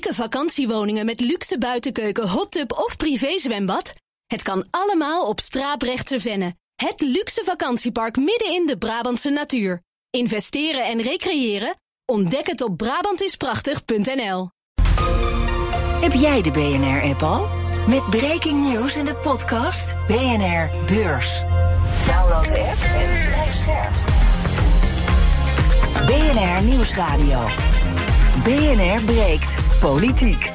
chique vakantiewoningen met luxe buitenkeuken, hot tub of privézwembad? Het kan allemaal op Straaprechtse Venne. Het luxe vakantiepark midden in de Brabantse natuur. Investeren en recreëren? Ontdek het op Brabantisprachtig.nl. Heb jij de BNR-app al? Met breaking news in de podcast BNR Beurs. Download de app en blijf scherp. BNR Nieuwsradio. BNR breekt politiek.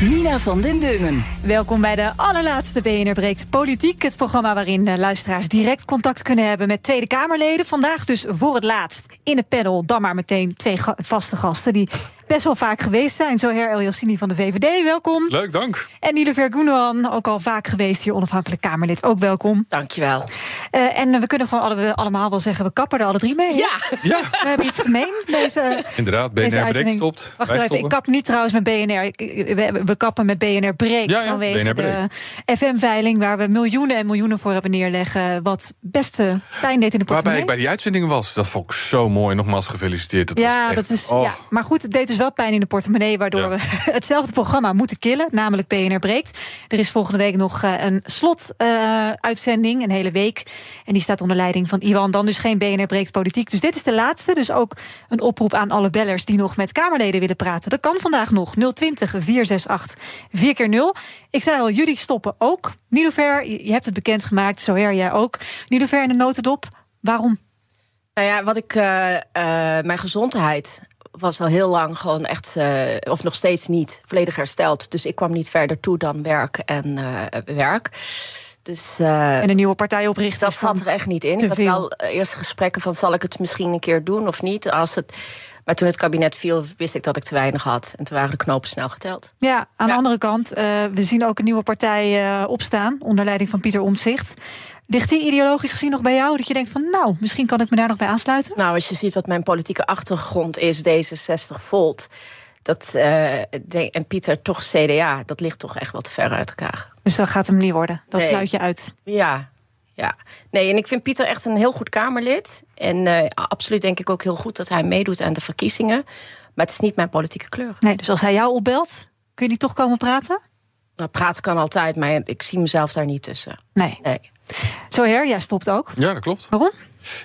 Nina van den Dungen. Welkom bij de allerlaatste BNR Breekt Politiek. Het programma waarin de luisteraars direct contact kunnen hebben met Tweede Kamerleden. Vandaag dus voor het laatst in het panel dan maar meteen twee vaste gasten... die best wel vaak geweest zijn. Zo her El Yassini van de VVD, welkom. Leuk, dank. En Nilever Gunoan, ook al vaak geweest hier, onafhankelijk Kamerlid, ook welkom. Dankjewel. Uh, en we kunnen gewoon alle, allemaal wel zeggen, we kappen er alle drie mee. Ja. ja. We hebben iets gemeen. Deze, Inderdaad, BNR Breekt stopt. Wacht even, ik kap niet trouwens met BNR. We, we kappen met BNR Breekt ja, ja, vanwege BNR de FM-veiling... waar we miljoenen en miljoenen voor hebben neerleggen... wat best uh, pijn deed in de portemonnee. Waarbij ik bij die uitzending was. Dat vond ik zo mooi. Nogmaals gefeliciteerd. Dat ja, echt, dat is, oh. ja, maar goed, het deed dus wel pijn in de portemonnee waardoor ja. we hetzelfde programma moeten killen, namelijk BNR Breekt. Er is volgende week nog uh, een slotuitzending, uh, een hele week. En die staat onder leiding van Iwan. Dan dus geen BNR Breekt Politiek. Dus dit is de laatste. Dus ook een oproep aan alle bellers die nog met Kamerleden willen praten. Dat kan vandaag nog. 020 468 4 keer 0 Ik zei al, jullie stoppen ook. Nilofer, je hebt het bekendgemaakt. Zo her jij ook. Nilofer in de notendop. Waarom? Nou ja, wat ik. Uh, mijn gezondheid was al heel lang gewoon echt, uh, of nog steeds niet, volledig hersteld. Dus ik kwam niet verder toe dan werk en werk. Dus, en een nieuwe partij oprichten. Dat zat er echt niet in. Ik had wel eerste gesprekken van zal ik het misschien een keer doen of niet. Als het, maar toen het kabinet viel, wist ik dat ik te weinig had. En toen waren de knopen snel geteld. Ja, aan ja. de andere kant, uh, we zien ook een nieuwe partij uh, opstaan onder leiding van Pieter Omtzigt. Ligt die ideologisch gezien nog bij jou? Dat je denkt van, nou, misschien kan ik me daar nog bij aansluiten? Nou, als je ziet wat mijn politieke achtergrond is, D66 Volt. Dat, uh, en Pieter toch CDA, dat ligt toch echt wat ver uit elkaar. Dus dat gaat hem niet worden? Dat nee. sluit je uit? Ja, ja. Nee, en ik vind Pieter echt een heel goed Kamerlid. En uh, absoluut denk ik ook heel goed dat hij meedoet aan de verkiezingen. Maar het is niet mijn politieke kleur. Nee, dus als hij jou opbelt, kun je niet toch komen praten? Nou, praten kan altijd, maar ik zie mezelf daar niet tussen. Nee. nee. Zo her, jij stopt ook. Ja, dat klopt. Waarom?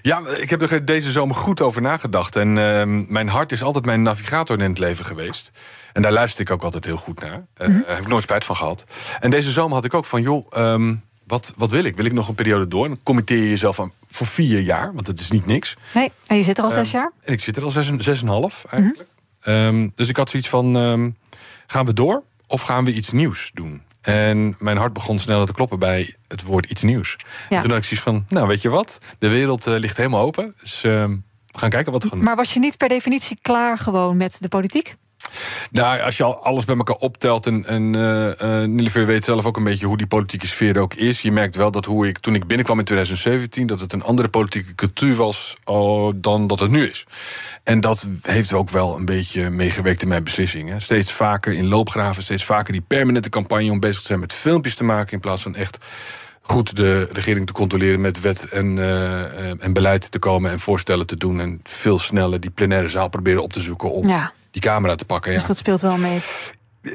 Ja, ik heb er deze zomer goed over nagedacht. En uh, mijn hart is altijd mijn navigator in het leven geweest. En daar luister ik ook altijd heel goed naar. Daar uh, mm -hmm. heb ik nooit spijt van gehad. En deze zomer had ik ook van, joh, um, wat, wat wil ik? Wil ik nog een periode door? En dan committeer je jezelf aan voor vier jaar, want dat is niet niks. Nee, en je zit er al um, zes jaar? En ik zit er al zes, zes en half eigenlijk. Mm -hmm. um, dus ik had zoiets van, um, gaan we door of gaan we iets nieuws doen? En mijn hart begon sneller te kloppen bij het woord iets nieuws. Ja. En toen had ik zoiets van, nou weet je wat, de wereld uh, ligt helemaal open. Dus uh, we gaan kijken wat we gaan doen. Maar was je niet per definitie klaar gewoon met de politiek? Nou, als je al alles bij elkaar optelt en, en uh, Nilever weet zelf ook een beetje hoe die politieke sfeer ook is. Je merkt wel dat hoe ik toen ik binnenkwam in 2017, dat het een andere politieke cultuur was oh, dan dat het nu is. En dat heeft ook wel een beetje meegewerkt in mijn beslissingen. Steeds vaker in loopgraven, steeds vaker die permanente campagne om bezig te zijn met filmpjes te maken in plaats van echt goed de regering te controleren met wet en, uh, en beleid te komen en voorstellen te doen. En veel sneller die plenaire zaal proberen op te zoeken om ja. Die camera te pakken. Dus ja. dat speelt wel mee.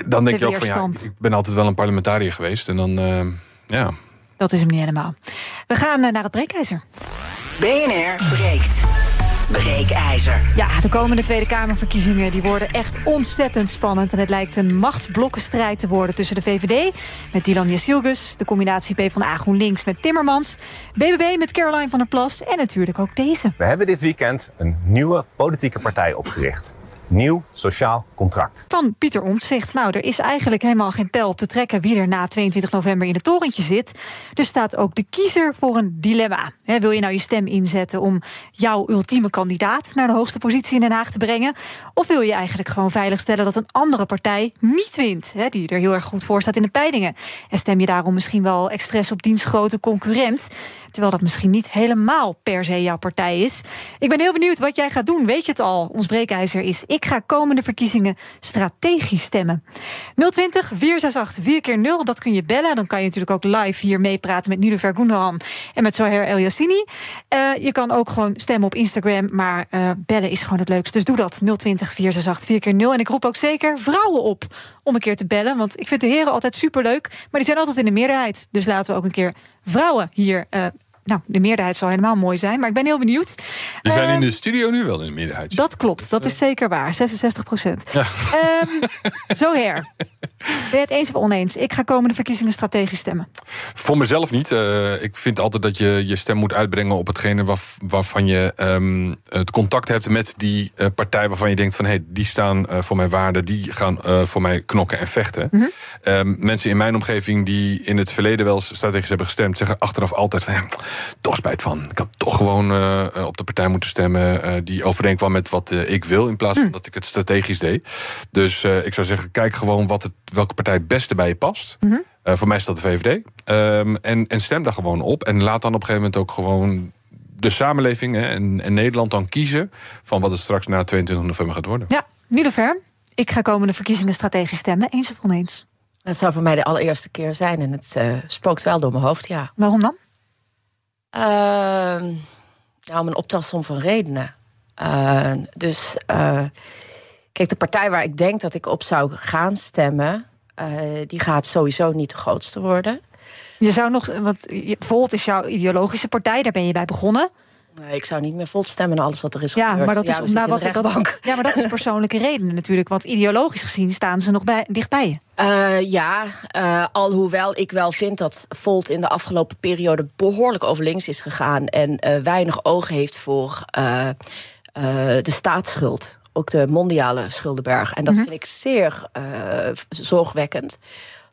Dan denk je ook van ja, ik ben altijd wel een parlementariër geweest. En dan, uh, ja. Dat is hem niet helemaal. We gaan naar het breekijzer. BNR breekt. Breekijzer. Ja, de komende Tweede Kamerverkiezingen die worden echt ontzettend spannend. En het lijkt een machtsblokkenstrijd te worden tussen de VVD met Dylan Jasilgus, de combinatie PvdA GroenLinks met Timmermans, BBB met Caroline van der Plas en natuurlijk ook deze. We hebben dit weekend een nieuwe politieke partij opgericht. Nieuw sociaal contract. Van Pieter Omtzigt. Nou, er is eigenlijk helemaal geen pijl op te trekken wie er na 22 november in het torentje zit. Dus staat ook de kiezer voor een dilemma. Wil je nou je stem inzetten om jouw ultieme kandidaat naar de hoogste positie in Den Haag te brengen? Of wil je eigenlijk gewoon veiligstellen dat een andere partij niet wint, die er heel erg goed voor staat in de peilingen? En stem je daarom misschien wel expres op diens grote concurrent? Terwijl dat misschien niet helemaal per se jouw partij is. Ik ben heel benieuwd wat jij gaat doen. Weet je het al? Ons breekijzer is ik Ik ga komende verkiezingen strategisch stemmen. 020 468 4 keer 0 dat kun je bellen. Dan kan je natuurlijk ook live hier meepraten met Nilofer Gundogan en met Zoher El Yassini. Uh, je kan ook gewoon stemmen op Instagram, maar uh, bellen is gewoon het leukste. Dus doe dat 020 468 4 keer 0 En ik roep ook zeker vrouwen op om een keer te bellen. Want ik vind de heren altijd superleuk, maar die zijn altijd in de meerderheid. Dus laten we ook een keer vrouwen hier uh, nou, de meerderheid zal helemaal mooi zijn, maar ik ben heel benieuwd. We zijn in de studio nu wel in de meerderheid. Dat klopt, dat is zeker waar. 66 procent. Ja. Um, zo her. Ben je het eens of oneens? Ik ga komende verkiezingen strategisch stemmen. Voor mezelf niet. Uh, ik vind altijd dat je je stem moet uitbrengen op hetgene waar, waarvan je um, het contact hebt met die uh, partij waarvan je denkt van hé, hey, die staan uh, voor mijn waarden, die gaan voor mij knokken en vechten. Mm -hmm. um, mensen in mijn omgeving die in het verleden wel strategisch hebben gestemd, zeggen achteraf altijd van toch spijt van. Ik had toch gewoon uh, op de partij moeten stemmen uh, die overeenkwam met wat uh, ik wil, in plaats van mm. dat ik het strategisch deed. Dus ik zou zeggen, kijk gewoon wat het, welke partij het beste bij je past. Mm -hmm. voor mij is dat de VVD. Um, en, en stem daar gewoon op. En laat dan op een gegeven moment ook gewoon de samenleving hè, en, en, Nederland dan kiezen van wat het straks na 22 november gaat worden. Ja, Niederver, ik ga komende verkiezingen strategisch stemmen. Eens of oneens? Dat zou voor mij de allereerste keer zijn en het spookt wel door mijn hoofd, ja. Waarom dan? Uh, nou, een optelsom van redenen. Uh, dus uh, kijk, de partij waar ik denk dat ik op zou gaan stemmen, die gaat sowieso niet de grootste worden. Je zou nog, want Volt is jouw ideologische partij, daar ben je bij begonnen. Nee, ik zou niet meer vol stemmen naar alles wat er is ja, gebeurd. Maar dat is, ja, nou, wat, dat, ja, maar dat is persoonlijke redenen natuurlijk. Want ideologisch gezien staan ze nog bij, dichtbij je. Uh, ja, uh, alhoewel ik wel vind dat Volt in de afgelopen periode behoorlijk over links is gegaan en uh, weinig oog heeft voor de staatsschuld. Ook de mondiale schuldenberg. En dat -hmm. vind ik zeer zorgwekkend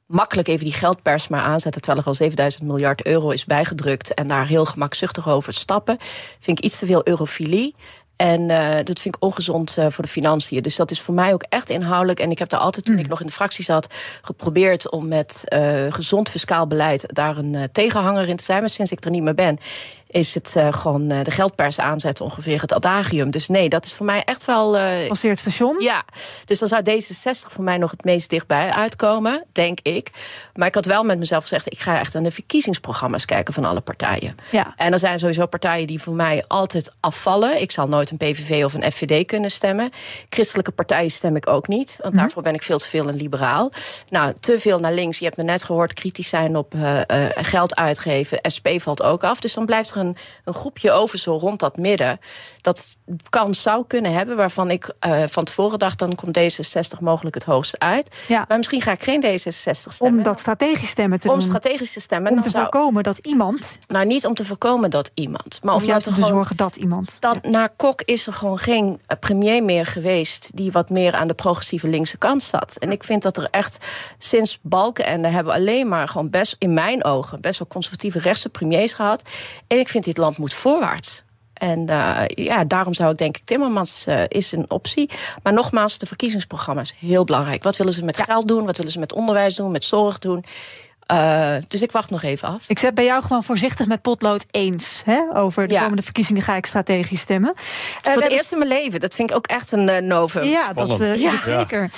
makkelijk even die geldpers maar aanzetten... terwijl er al 7000 miljard euro is bijgedrukt... en daar heel gemakzuchtig over stappen... vind ik iets te veel eurofilie. En uh, dat vind ik ongezond uh, voor de financiën. Dus dat is voor mij ook echt inhoudelijk. En ik heb daar altijd, toen mm. ik nog in de fractie zat, geprobeerd om met uh, gezond fiscaal beleid daar een tegenhanger in te zijn. Maar sinds ik er niet meer ben, is het uh, gewoon uh, de geldpers aanzetten ongeveer het adagium. Dus nee, dat is voor mij echt wel... Uh, station? Ja, dus dan zou D66 voor mij nog het meest dichtbij uitkomen, denk ik. Maar ik had wel met mezelf gezegd... ik ga echt aan de verkiezingsprogramma's kijken van alle partijen. Ja. En er zijn sowieso partijen die voor mij altijd afvallen. Ik zal nooit een PVV of een FVD kunnen stemmen. Christelijke partijen stem ik ook niet, want mm. daarvoor ben ik veel te veel een liberaal. Nou, te veel naar links. Je hebt me net gehoord kritisch zijn op geld uitgeven. SP valt ook af, dus dan blijft er een, een groepje over zo rond dat midden. Dat kan, zou kunnen hebben, waarvan ik uh, van tevoren dacht... dan komt D66 mogelijk het hoogst uit. Ja. Maar misschien ga ik geen D66 stemmen. Om dat strategisch stemmen te om doen. Om strategisch te stemmen. Om te zou... voorkomen dat iemand... Nou, niet om te voorkomen dat iemand. Maar of juist om te zorgen dat iemand. Dat, ja. Na Kok is er gewoon geen premier meer geweest... die wat meer aan de progressieve linkse kant zat. En ik vind dat er echt sinds Balkenende... hebben we alleen maar gewoon best, in mijn ogen... best wel conservatieve rechtse premiers gehad. En ik vind dit land moet voorwaarts. En uh, ja, daarom zou ik denken, Timmermans uh, is een optie. Maar nogmaals, de verkiezingsprogramma's, heel belangrijk. Wat willen ze met geld doen? Wat willen ze met onderwijs doen? Met zorg doen? Uh, dus ik wacht nog even af. Ik zet bij jou gewoon voorzichtig met potlood eens. Hè? Over de ja. komende verkiezingen ga ik strategisch stemmen. Uh, voor het eerst in mijn leven. Dat vind ik ook echt een uh, novum. Ja, Spannend. dat ja. zeker.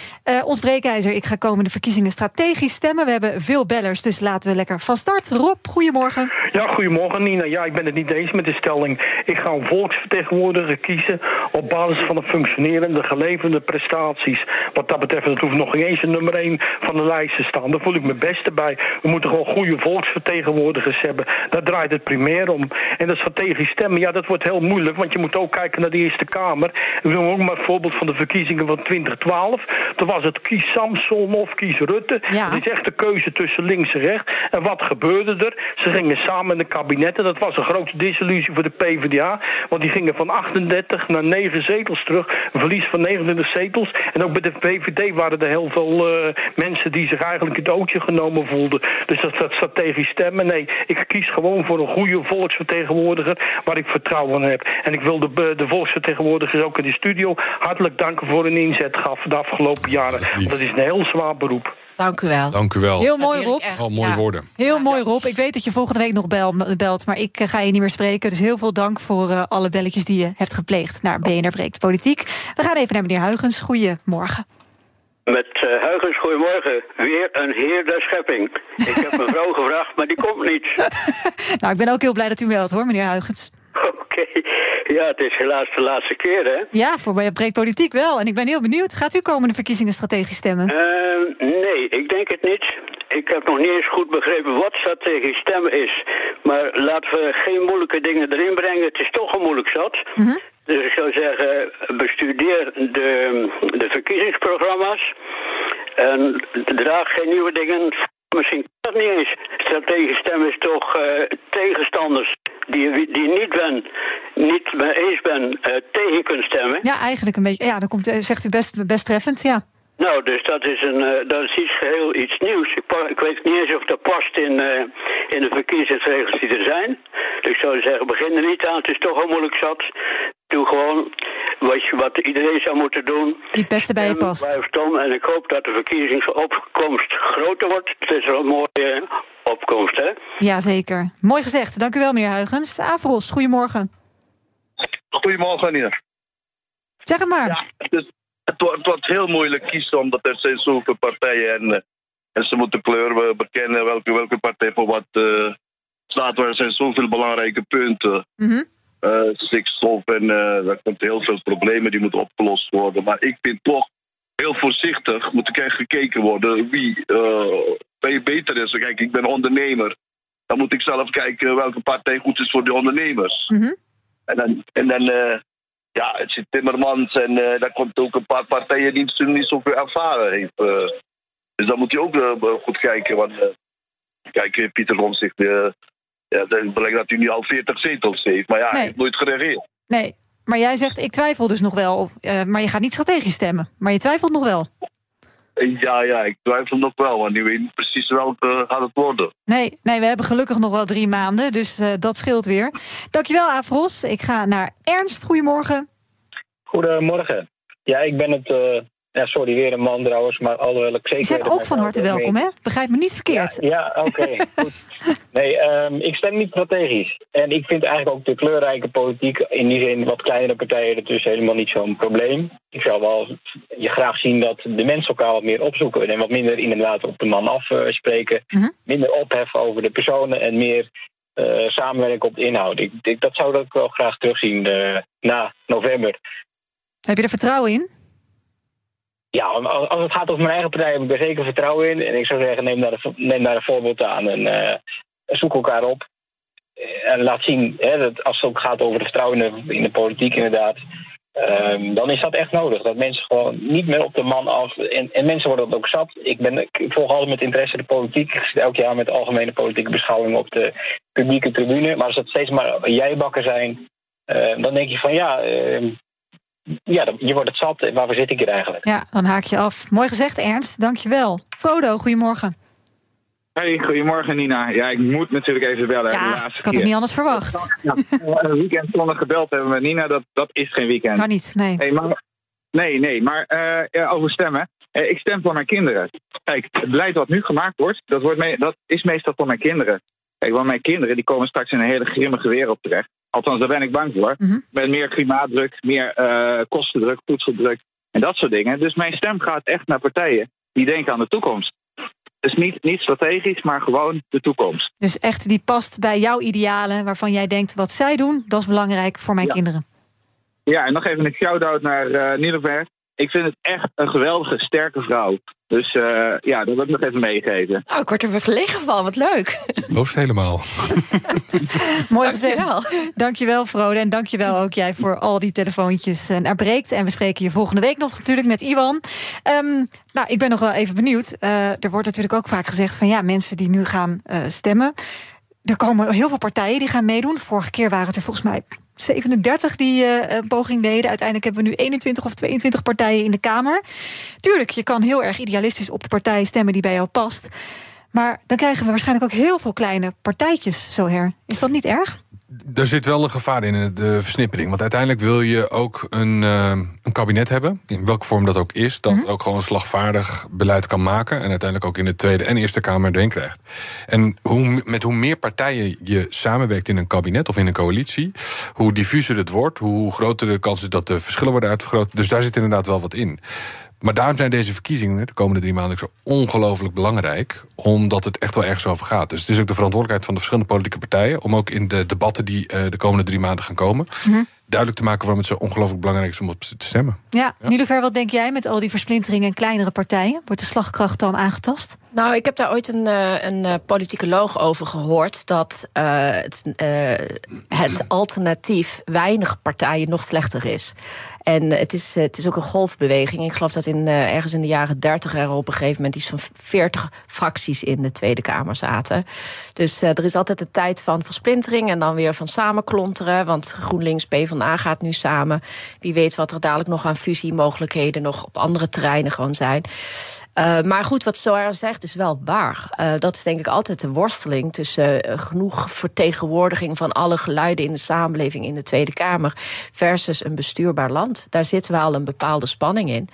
ons breekijzer, ik ga komende verkiezingen strategisch stemmen. We hebben veel bellers, dus laten we lekker van start. Rob, goedemorgen. Ja, goedemorgen Nina. Ja, ik ben het niet eens met de stelling. Ik ga een volksvertegenwoordiger kiezen op basis van de functionerende, geleverde prestaties. Wat dat betreft, dat hoeft nog niet eens een nummer 1 van de lijst te staan. Daar voel ik me beste bij. We moeten gewoon goede volksvertegenwoordigers hebben. Daar draait het primair om. En dat strategisch stemmen, ja, dat wordt heel moeilijk. Want je moet ook kijken naar de Eerste Kamer. Ik noem ook maar het voorbeeld van de verkiezingen van 2012. Toen was het kies Samson of kies Rutte. Ja. Dat is echt de keuze tussen links en rechts. En wat gebeurde er? Ze gingen samen in de kabinetten. Dat was een grote disillusie voor de PvdA. Want die gingen van 38 naar 9 zetels terug. Een verlies van 29 zetels. En ook bij de VVD waren er heel veel uh, mensen die zich eigenlijk het ootje genomen voelden. Dus dat, dat strategisch stemmen, nee. Ik kies gewoon voor een goede volksvertegenwoordiger waar ik vertrouwen in heb. En ik wil de, de volksvertegenwoordigers ook in de studio hartelijk danken voor hun inzet gaf de afgelopen jaren. Dat is een heel zwaar beroep. Dank u wel. Dank u wel. Heel mooi, Rob. Al mooie ja. woorden. Heel mooi, Rob. Ik weet dat je volgende week nog bel, belt, maar ik eh, ga je niet meer spreken. Dus heel veel dank voor eh, alle belletjes die je hebt gepleegd naar BNR Breekt Politiek. We gaan even naar meneer Huigens. Goedemorgen. Met uh, Huigens, goedemorgen. Weer een heer der schepping. Ik heb mijn vrouw gevraagd, maar die komt niet. nou, ik ben ook heel blij dat u meldt, hoor, meneer Huigens. Oké. Ja, het is helaas de laatste keer, hè? Ja, voor bij Breekt Politiek wel. En ik ben heel benieuwd. Gaat u komende verkiezingen strategisch stemmen? Uh, nee, ik denk het niet. Ik heb nog niet eens goed begrepen wat strategisch stemmen is. Maar laten we geen moeilijke dingen erin brengen. Het is toch een moeilijk zat. Mm -hmm. Dus ik zou zeggen, bestudeer de, de verkiezingsprogramma's. En draag geen nieuwe dingen. Misschien kan dat niet eens. Strategisch stemmen is toch uh, tegenstanders die, die niet ben, niet mee eens ben, uh, tegen kunt stemmen. Ja, eigenlijk een beetje. Ja, dat komt, zegt u best, best treffend, ja. Nou, dus dat is, een, uh, dat is iets geheel iets nieuws. Ik, ik, weet niet eens of dat past in, uh, in de verkiezingsregels die er zijn. Dus ik zou zeggen, begin er niet aan. Het is toch al moeilijk zat. Doe gewoon wat, je, wat iedereen zou moeten doen. Die het beste bij je past. En ik hoop dat de verkiezingsopkomst groter wordt. Het is wel een mooie opkomst, hè? Jazeker. Mooi gezegd. Dank u wel, meneer Huigens. Avros, goedemorgen. Goedemorgen, Nina. Zeg het maar. Ja, het, is, het, wordt, het wordt heel moeilijk kiezen, omdat er zijn zoveel partijen en, uh, en ze moeten kleur bekennen welke, welke partij voor wat uh, staat. Er zijn zoveel belangrijke punten. Mm -hmm. Uh, stikstof en uh, er komt heel veel problemen die moeten opgelost worden. Maar ik vind toch heel voorzichtig moet er gekeken worden wie uh, beter is. Kijk, ik ben ondernemer. Dan moet ik zelf kijken welke partij goed is voor de ondernemers. Mm -hmm. En dan, en dan ja, het zit Timmermans en uh, daar komt ook een paar partijen die niet zoveel ervaren heeft. dus dan moet je ook goed kijken. Want kijk, Pieter Omzicht, ja, dat blijkt dat hij nu al 40 zetels heeft. Maar ja, nee. hij heeft nooit gereageerd. Nee, maar jij zegt, ik twijfel dus nog wel. Uh, maar je gaat niet strategisch stemmen. Maar je twijfelt nog wel. Ja, ja, ik twijfel nog wel. Want nu weet niet precies welke gaat het worden. Nee, nee, we hebben gelukkig nog wel drie maanden. Dus uh, dat scheelt weer. Dankjewel, Afros. Ik ga naar Ernst. Goedemorgen. Goedemorgen. Ja, ik ben het... Uh, ja, sorry, weer een man trouwens, maar alhoewel ik zeker... Je bent ook van harte welkom, hè? Begrijp me niet verkeerd. Ja, ja oké, okay. Nee, um, ik stem niet strategisch. En ik vind eigenlijk ook de kleurrijke politiek... in die zin wat kleinere partijen ertussen helemaal niet zo'n probleem. Ik zou wel je graag zien dat de mensen elkaar wat meer opzoeken... en wat minder inderdaad op de man afspreken. Uh, -huh. Minder opheffen over de personen en meer... Uh, samenwerken op de inhoud. Ik, ik, dat zou ik wel graag terugzien uh, na november. Heb je er vertrouwen in? Ja, als het gaat over mijn eigen partij heb ik er zeker vertrouwen in. En ik zou zeggen, neem daar, een, neem daar een voorbeeld aan en uh, zoek elkaar op. En laat zien, hè, dat als het ook gaat over de vertrouwen in de, politiek inderdaad... Um, dan is dat echt nodig. Dat mensen gewoon niet meer op de man af... En, en mensen worden dat ook zat. Ik, ben, ik volg altijd met interesse de politiek. Ik zit elk jaar met algemene politieke beschouwingen op de publieke tribune. Maar als dat steeds maar jijbakken zijn... Uh, dan denk je van ja... Uh, ja, je wordt het zat. Waarvoor zit ik hier eigenlijk? Ja, dan haak je af. Mooi gezegd, Ernst. Dank je wel. Frodo, goedemorgen. Hey, goedemorgen Nina. Ja, ik moet natuurlijk even bellen. Ja, ik had het niet anders verwacht. Ja, een weekend zonder gebeld hebben met Nina, dat, dat is geen weekend. Kan niet, nee. Hey, maar, nee, nee, maar uh, ja, over stemmen. Uh, ik stem voor mijn kinderen. Kijk, het beleid wat nu gemaakt wordt, dat, wordt me dat is meestal voor mijn kinderen. Kijk, want mijn kinderen die komen straks in een hele grimmige wereld terecht. Althans, daar ben ik bang voor. Mm -hmm. Met meer klimaatdruk, meer uh, kostendruk, voedseldruk en dat soort dingen. Dus mijn stem gaat echt naar partijen die denken aan de toekomst. Dus niet, niet strategisch, maar gewoon de toekomst. Dus echt die past bij jouw idealen, waarvan jij denkt wat zij doen, dat is belangrijk voor mijn ja. kinderen. Ja, en nog even een shout-out naar uh, Niederberg. Ik vind het echt een geweldige, sterke vrouw. Dus uh, ja, dat wil ik nog even meegeven. Oh, ik word er weer gelegen van, wat leuk. Looft helemaal. Mooi gezegd. Dankjewel, Frode. En dankjewel ook jij voor al die telefoontjes uh, naar Breekt. En we spreken je volgende week nog natuurlijk met Iwan. Um, nou, ik ben nog wel even benieuwd. Uh, er wordt natuurlijk ook vaak gezegd van ja, mensen die nu gaan stemmen. Er komen heel veel partijen die gaan meedoen. Vorige keer waren het er volgens mij 37 die uh, een poging deden. Uiteindelijk hebben we nu 21 of 22 partijen in de Kamer. Tuurlijk, je kan heel erg idealistisch op de partij stemmen die bij jou past. Maar dan krijgen we waarschijnlijk ook heel veel kleine partijtjes zo her. Is dat niet erg? Er zit wel een gevaar in de versnippering. Want uiteindelijk wil je ook een, uh, een kabinet hebben, in welke vorm dat ook is, dat ook gewoon slagvaardig beleid kan maken. En uiteindelijk ook in de Tweede en Eerste Kamer erin krijgt. En hoe, met hoe meer partijen je samenwerkt in een kabinet of in een coalitie, hoe diffuser het wordt, hoe groter de kans is dat de verschillen worden uitvergroot. Dus daar zit inderdaad wel wat in. Maar daarom zijn deze verkiezingen de komende drie maanden zo ongelooflijk belangrijk. Omdat het echt wel ergens over gaat. Dus het is ook de verantwoordelijkheid van de verschillende politieke partijen. om ook in de debatten die uh, de komende drie maanden gaan komen. Mm duidelijk te maken waarom het zo ongelooflijk belangrijk is om op ze te stemmen. Ja, ja. Nilufer, wat denk jij met al die versplinteringen en kleinere partijen? Wordt de slagkracht dan aangetast? Nou, ik heb daar ooit een, een uh, politicoloog over gehoord dat uh, het, uh, het alternatief weinig partijen nog slechter is. En het is, het is ook een golfbeweging. Ik geloof dat in, ergens in de jaren dertig er op een gegeven moment iets van veertig fracties in de Tweede Kamer zaten. Dus er is altijd de tijd van versplintering en dan weer van samenklonteren. Want GroenLinks, PvdA gaat nu samen. Wie weet wat er dadelijk nog aan fusiemogelijkheden nog op andere terreinen gewoon zijn. Uh, maar goed, wat Soar zegt is wel waar. Uh, dat is denk ik altijd de worsteling tussen uh, genoeg vertegenwoordiging van alle geluiden in de samenleving in de Tweede Kamer versus een bestuurbaar land. Daar zit wel een bepaalde spanning in.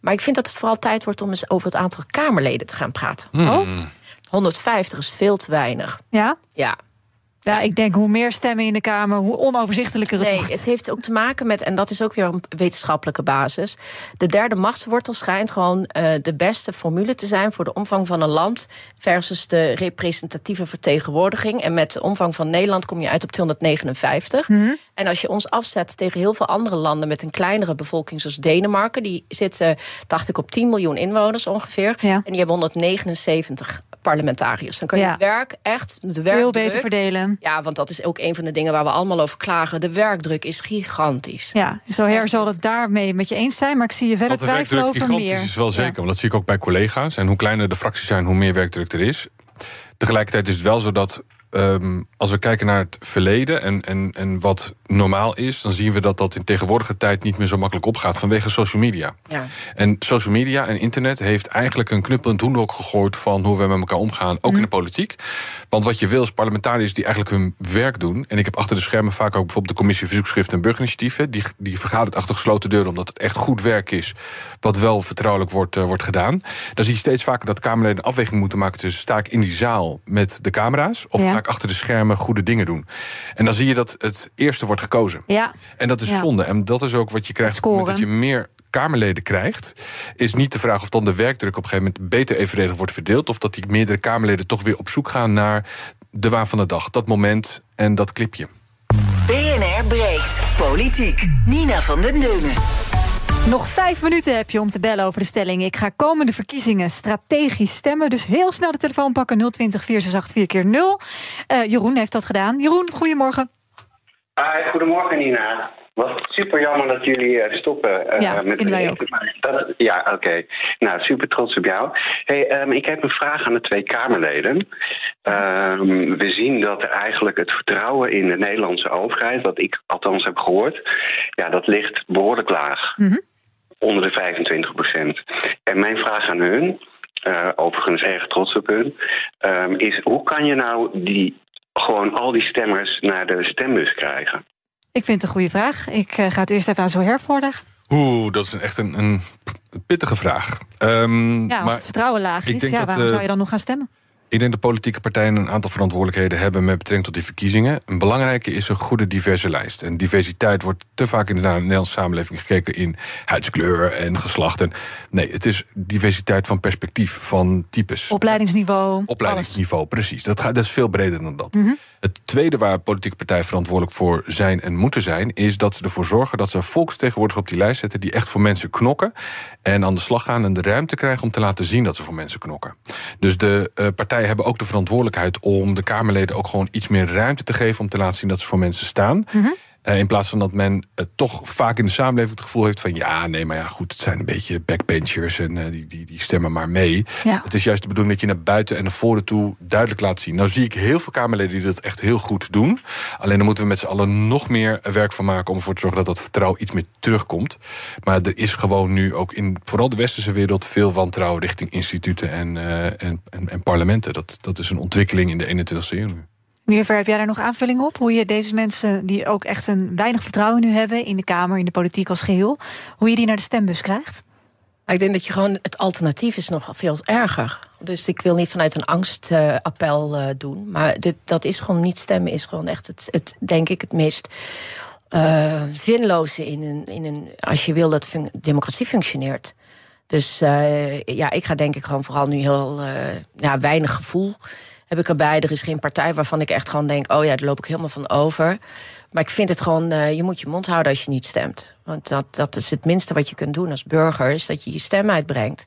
Maar ik vind dat het vooral tijd wordt om eens over het aantal Kamerleden te gaan praten. Hmm. Oh? 150 is veel te weinig. Ja? Ja. Ja, ik denk hoe meer stemmen in de Kamer, hoe onoverzichtelijker het nee, wordt. Het heeft ook te maken met, en dat is ook weer een wetenschappelijke basis. De derde machtswortel schijnt gewoon uh, de beste formule te zijn voor de omvang van een land versus de representatieve vertegenwoordiging. En met de omvang van Nederland kom je uit op 259. Mhm. Mm -hmm. En als je ons afzet tegen heel veel andere landen met een kleinere bevolking, zoals Denemarken, die zitten, dacht ik, op 10 miljoen inwoners ongeveer. Ja. En die hebben 179 parlementariërs. Dan kan je Ja. het werk echt, de Veel werkdruk... beter verdelen. Ja, want dat is ook een van de dingen waar we allemaal over klagen. De werkdruk is gigantisch. Ja, zo her zal het daarmee met je eens zijn, maar ik zie je verder Want de twijfelen werkdruk over gigantisch meer. is wel zeker. Want dat zie ik ook bij collega's. En hoe kleiner de fracties zijn, hoe meer werkdruk er is. Tegelijkertijd is het wel zo dat ehm, als we kijken naar het verleden en, en, en wat normaal is, dan zien we dat dat in tegenwoordige tijd niet meer zo makkelijk opgaat vanwege social media. Ja. En social media en internet heeft eigenlijk een knuppel in het hoenderhok gegooid van hoe we met elkaar omgaan, ook in de politiek. Want wat je wil is parlementariërs die eigenlijk hun werk doen. En ik heb achter de schermen vaak ook bijvoorbeeld de commissie Verzoekschriften en Burgerinitiatieven. Die, die vergadert achter gesloten deuren omdat het echt goed werk is, wat wel vertrouwelijk wordt, eh, wordt gedaan. Dan zie je steeds vaker dat Kamerleden afweging moeten maken tussen sta ik in die zaal met de camera's of Ja. Achter de schermen goede dingen doen. En dan zie je dat het eerste wordt gekozen. Ja, En dat is Ja. zonde. En dat is ook wat je krijgt op het moment dat je meer Kamerleden krijgt. Is niet de vraag of dan de werkdruk op een gegeven moment beter evenredig wordt verdeeld. Of dat die meerdere Kamerleden toch weer op zoek gaan naar de waan van de dag. Dat moment en dat clipje. BNR breekt. Politiek. Nina van den Dungen. Nog vijf minuten heb je om te bellen over de stelling. Ik ga komende verkiezingen strategisch stemmen. Dus heel snel de telefoon pakken 020 468 4 keer 0 Eh, Jeroen heeft dat gedaan. Jeroen, goedemorgen. Ah, goedemorgen Nina. Wat super jammer dat jullie eh, stoppen. eh, Ja, met de- Dat, ja, oké. Nou, super trots op jou. Hey, ehm, ik heb een vraag aan de twee Kamerleden. Ehm, we zien dat er eigenlijk het vertrouwen in de Nederlandse overheid, wat ik althans heb gehoord, ja, dat ligt behoorlijk laag. Mhm. Onder de 25 procent. En mijn vraag aan hun, eh, overigens erg trots op hun, ehm, is hoe kan je nou die, gewoon al die stemmers naar de stembus krijgen? Ik vind het een goede vraag. Ik eh, ga het eerst even aan Zoher voorleggen. Oeh, dat is een- echt een, een pittige vraag. Ehm, Ja, als maar het vertrouwen laag is, ja, dat, waarom eh, zou je dan nog gaan stemmen? Ik denk dat politieke partijen een aantal verantwoordelijkheden hebben met betrekking tot die verkiezingen. Een belangrijke is een goede diverse lijst. En diversiteit wordt te vaak in de Nederlandse samenleving gekeken in huidskleur en geslacht. En nee, het is diversiteit van perspectief, van types. Opleidingsniveau. Opleidingsniveau, precies. Dat, gaat, dat is veel breder dan dat. Mhm. Het tweede waar politieke partijen verantwoordelijk voor zijn en moeten zijn, is dat ze ervoor zorgen dat ze volksvertegenwoordigers op die lijst zetten die echt voor mensen knokken en aan de slag gaan en de ruimte krijgen om te laten zien dat ze voor mensen knokken. Dus de eh, partijen hebben ook de verantwoordelijkheid om de Kamerleden ook gewoon iets meer ruimte te geven om te laten zien dat ze voor mensen staan. Mhm. In plaats van dat men uh, toch vaak in de samenleving het gevoel heeft van ja, nee, maar ja, goed, het zijn een beetje backbenchers en uh, die, die, die stemmen maar mee. Ja. Het is juist de bedoeling dat je naar buiten en naar voren toe duidelijk laat zien. Nou zie ik heel veel Kamerleden die dat echt heel goed doen. Alleen dan moeten we met z'n allen nog meer werk van maken om ervoor te zorgen dat dat vertrouwen iets meer terugkomt. Maar er is gewoon nu ook in vooral de westerse wereld veel wantrouwen richting instituten en, en, en, en parlementen. Dat, dat is een ontwikkeling in de 21e eeuw. Meneer heb jij daar nog aanvulling op? Hoe je deze mensen die ook echt een weinig vertrouwen nu hebben in de Kamer, in de politiek als geheel, hoe je die naar de stembus krijgt? Ik denk dat je gewoon het alternatief is nog veel erger. Dus ik wil niet vanuit een angstappel uh, doen. Maar dit, dat is gewoon niet stemmen, is gewoon echt het, het denk ik, het meest uh, zinloze in een, in een. Als je wil dat democratie functioneert. Dus uh, ja, ik ga denk ik gewoon vooral nu heel ja, weinig gevoel heb ik erbij. Er is geen partij waarvan ik echt gewoon denk: oh ja, daar loop ik helemaal van over. Maar ik vind het gewoon, uh, je moet je mond houden als je niet stemt. Want dat, dat is het minste wat je kunt doen als burger, is dat je je stem uitbrengt.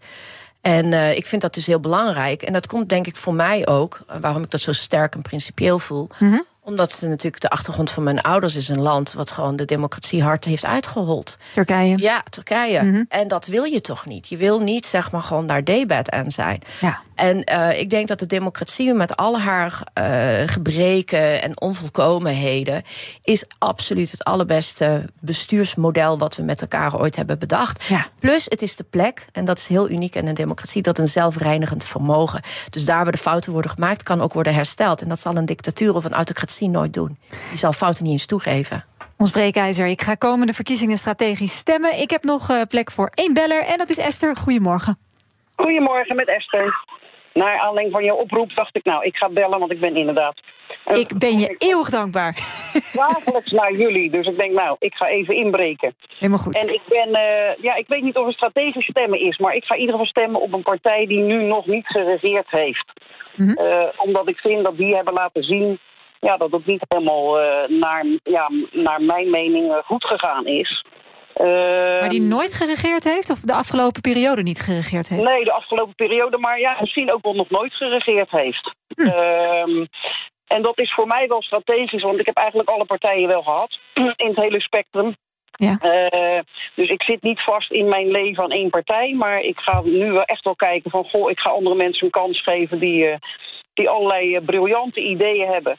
En uh, ik vind dat dus heel belangrijk. En dat komt denk ik voor mij ook, waarom ik dat zo sterk en principieel voel. -hmm omdat het natuurlijk de achtergrond van mijn ouders is een land wat gewoon de democratie hard heeft uitgehold. Turkije. Ja, Turkije. Mhm. En dat wil je toch niet? Je wil niet zeg maar gewoon daar debat aan zijn. Ja. En uh, ik denk dat de democratie met al haar uh, gebreken en onvolkomenheden is absoluut het allerbeste bestuursmodel wat we met elkaar ooit hebben bedacht. Ja. Plus, het is de plek, en dat is heel uniek in een democratie, dat een zelfreinigend vermogen. Dus daar waar de fouten worden gemaakt, kan ook worden hersteld. En dat zal een dictatuur of een autocratie nooit doen. Die zal fouten niet eens toegeven. Ons breekijzer. Ik ga komende verkiezingen strategisch stemmen. Ik heb nog uh, plek voor één beller en dat is Esther. Goedemorgen. Goedemorgen met Esther. Naar aanleiding van jouw oproep dacht ik, nou, ik ga bellen, want ik ben inderdaad. Ik ben je eeuwig dankbaar. Dagelijks naar jullie. Dus ik denk, nou, ik ga even inbreken. Helemaal goed. En ik ben, uh, ja, ik weet niet of het strategisch stemmen is, maar ik ga in ieder geval stemmen op een partij die nu nog niet geregeerd heeft. Mm -hmm. uh, omdat ik vind dat die hebben laten zien ja, dat het niet helemaal uh, naar, ja, naar mijn mening goed gegaan is. Uh, maar die nooit geregeerd heeft? Of de afgelopen periode niet geregeerd heeft? Nee, de afgelopen periode, maar ja, misschien ook wel nog nooit geregeerd heeft. Hm. Uh, en dat is voor mij wel strategisch, want ik heb eigenlijk alle partijen wel gehad in het hele spectrum. Ja. Uh, dus ik zit niet vast in mijn leven aan één partij, maar ik ga nu wel echt wel kijken van, goh, ik ga andere mensen een kans geven die, die allerlei briljante ideeën hebben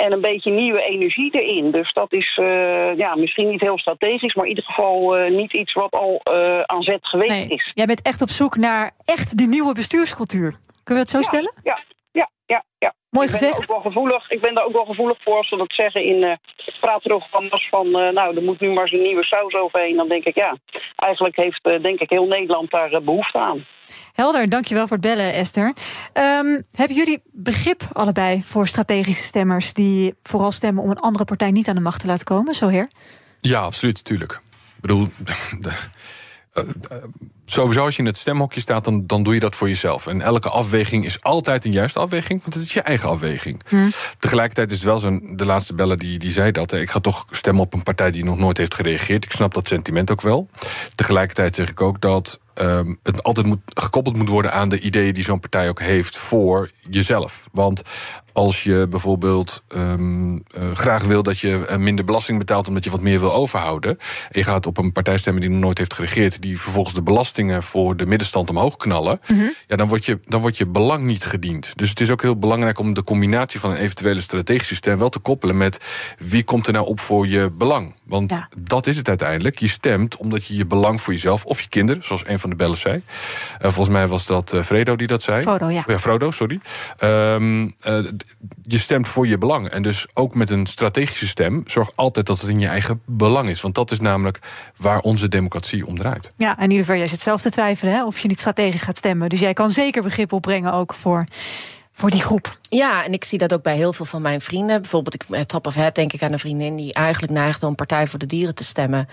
en een beetje nieuwe energie erin. Dus dat is uh, ja, misschien niet heel strategisch, maar in ieder geval uh, niet iets wat al uh, aan zet geweest nee. is. Jij bent echt op zoek naar echt die nieuwe bestuurscultuur. Kunnen we het zo ja, stellen? Ja, ja, ja. ja. Mooi ik gezegd. Ben ook wel gevoelig, ik ben daar ook wel gevoelig voor als ze dat zeggen in uh, praatprogramma's van... nou, er moet nu maar eens een nieuwe saus overheen. Dan denk ik, ja, eigenlijk heeft denk ik heel Nederland daar behoefte aan. Helder, dankjewel voor het bellen, Esther. Um, hebben jullie begrip allebei voor strategische stemmers... die vooral stemmen om een andere partij niet aan de macht te laten komen? Zo, heer? Ja, absoluut, natuurlijk. Ik bedoel, de, uh, uh, sowieso als je in het stemhokje staat, dan, dan doe je dat voor jezelf. En elke afweging is altijd een juiste afweging, want het is je eigen afweging. Hm. Tegelijkertijd is het wel zo'n, de laatste beller die, die zei dat. Ik ga toch stemmen op een partij die nog nooit heeft gereageerd. Ik snap dat sentiment ook wel. Tegelijkertijd zeg ik ook dat um, het altijd moet, gekoppeld moet worden aan de ideeën die zo'n partij ook heeft voor jezelf. Want als je bijvoorbeeld um, uh, graag wil dat je minder belasting betaalt omdat je wat meer wil overhouden. En je gaat op een partij stemmen die nog nooit heeft geregeerd, die vervolgens de belastingen voor de middenstand omhoog knallen. Mm -hmm. Ja, dan wordt, je, dan wordt je belang niet gediend. Dus het is ook heel belangrijk om de combinatie van een eventuele strategische stem wel te koppelen met wie komt er nou op voor je belang. Want ja. dat is het uiteindelijk. Je stemt omdat je je belang voor jezelf of je kinderen, zoals een van de bellers zei. Uh, volgens mij was dat uh, Fredo die dat zei. Frodo, ja. ja Frodo, sorry. Um, uh, je stemt voor je belang. En dus ook met een strategische stem, zorg altijd dat het in je eigen belang is. Want dat is namelijk waar onze democratie om draait. Ja, en in ieder geval, jij zit zelf te twijfelen hè, of je niet strategisch gaat stemmen. Dus jij kan zeker begrip opbrengen ook voor, voor die groep. Ja, en ik zie dat ook bij heel veel van mijn vrienden. Bijvoorbeeld, ik, top of head denk ik aan een vriendin die eigenlijk neigt om Partij voor de Dieren te stemmen.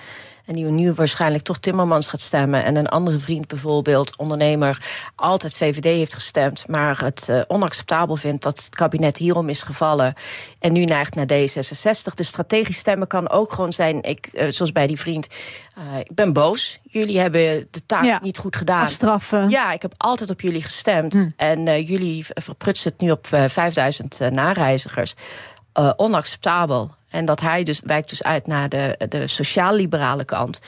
En die nu waarschijnlijk toch Timmermans gaat stemmen. En een andere vriend bijvoorbeeld, ondernemer, altijd VVD heeft gestemd. Maar het uh, onacceptabel vindt dat het kabinet hierom is gevallen. En nu neigt naar D66. Dus strategisch stemmen kan ook gewoon zijn, ik, uh, zoals bij die vriend. Uh, ik ben boos. Jullie hebben de taak ja, niet goed gedaan. Afstraffen. Ja, ik heb altijd op jullie gestemd. Hm. En jullie verprutsen het nu op 5000 nareizigers. Onacceptabel. En dat hij dus wijkt dus uit naar de, de sociaal-liberale kant.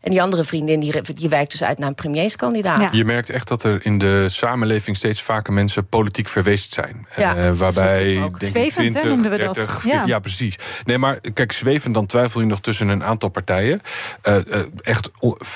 En die andere vriendin die, die wijkt dus uit naar een premierskandidaat. Je merkt echt dat er in de samenleving steeds vaker mensen politiek verweest zijn. Ja, Eh, waarbij denk Zwevend, ik hè, 20, noemden we dat. 30, Ja. ja. precies. Nee, maar kijk, zwevend dan twijfel je nog tussen een aantal partijen. Eh, eh, echt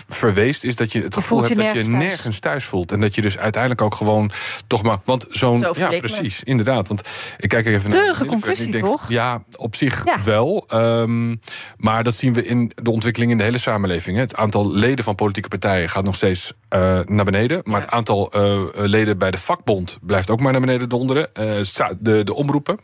verweest is dat je het gevoel je hebt dat je nergens thuis. nergens thuis voelt. En dat je dus uiteindelijk ook gewoon toch maar. Want zo'n. Zo Ja, me. precies. Inderdaad. Want ik kijk even naar. Conclusie, denk, toch? Ja, op zich Ja. Wel. Ehm, maar dat zien we in de ontwikkeling in de hele samenleving. hè. Het aantal leden van politieke partijen gaat nog steeds eh, naar beneden. Maar het aantal eh, leden bij de vakbond blijft ook maar naar beneden donderen. Eh, de, de omroepen.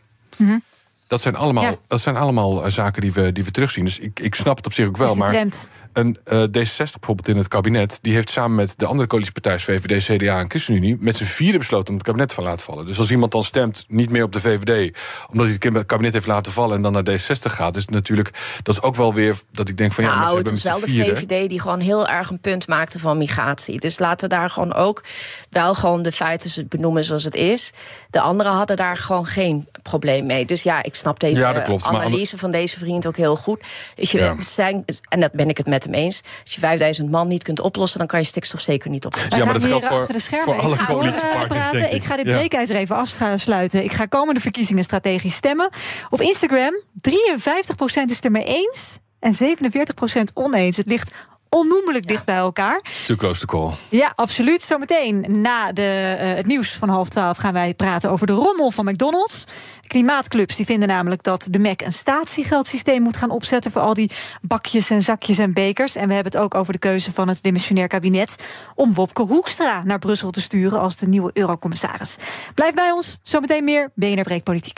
Dat zijn allemaal, Ja. dat zijn allemaal zaken die we, die we terugzien. Dus ik, ik snap het op zich ook wel. Maar. Een eh, D66 bijvoorbeeld in het kabinet... die heeft samen met de andere coalitiepartijen... VVD, CDA en ChristenUnie... met z'n vieren besloten om het kabinet te laten vallen. Dus als iemand dan stemt niet meer op de VVD... omdat hij het kabinet heeft laten vallen en dan naar D66 gaat... is het natuurlijk, dat is ook wel weer dat ik denk van... ja, maar Nou, het hebben was met wel de VVD die gewoon heel erg een punt maakte van migratie. Dus laten we daar gewoon ook wel gewoon de feiten benoemen zoals het is. De anderen hadden daar gewoon geen probleem mee. Dus ja, ik snap deze Ja, maar analyse van deze vriend ook heel goed. Dus je, Ja. het zijn, en dat ben ik het met hem eens. Als je 5000 man niet kunt oplossen, dan kan je stikstof zeker niet oplossen. Ja, maar gaan dat geldt voor- achter de schermen. voor alle Ik ga door, eh, coalitiepartners, denk ik. Ik ga dit Ja. breekijzer even afsluiten. Ik ga komende verkiezingen strategisch stemmen. Op Instagram, 53% is het er mee eens en 47% oneens. Het ligt onnoemelijk dicht bij elkaar. Too close to call. Ja, absoluut. Zometeen na de, eh, het nieuws van half twaalf gaan wij praten over de rommel van McDonald's. Klimaatclubs die vinden namelijk dat de Mac een statiegeldsysteem moet gaan opzetten voor al die bakjes en zakjes en bekers. En we hebben het ook over de keuze van het demissionair kabinet om Wopke Hoekstra naar Brussel te sturen als de nieuwe eurocommissaris. Blijf bij ons. Zometeen meer BNR Breek Politiek.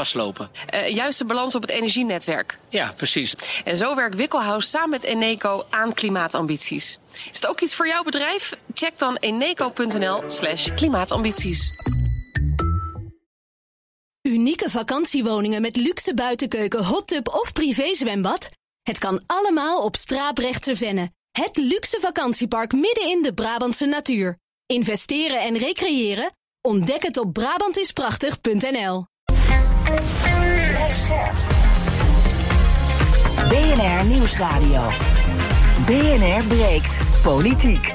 vastlopen. Eh, juiste balans op het energienetwerk. Ja, precies. En zo werkt Wikkelhuis samen met Eneco aan klimaatambities. Is het ook iets voor jouw bedrijf? Check dan eneco.nl slash klimaatambities. Unieke vakantiewoningen met luxe buitenkeuken, hot tub of privézwembad? Het kan allemaal op Straaprechtse Venne. Het luxe vakantiepark midden in de Brabantse natuur. Investeren en recreëren? Ontdek het op Brabantisprachtig.nl. BNR Nieuwsradio. BNR breekt politiek.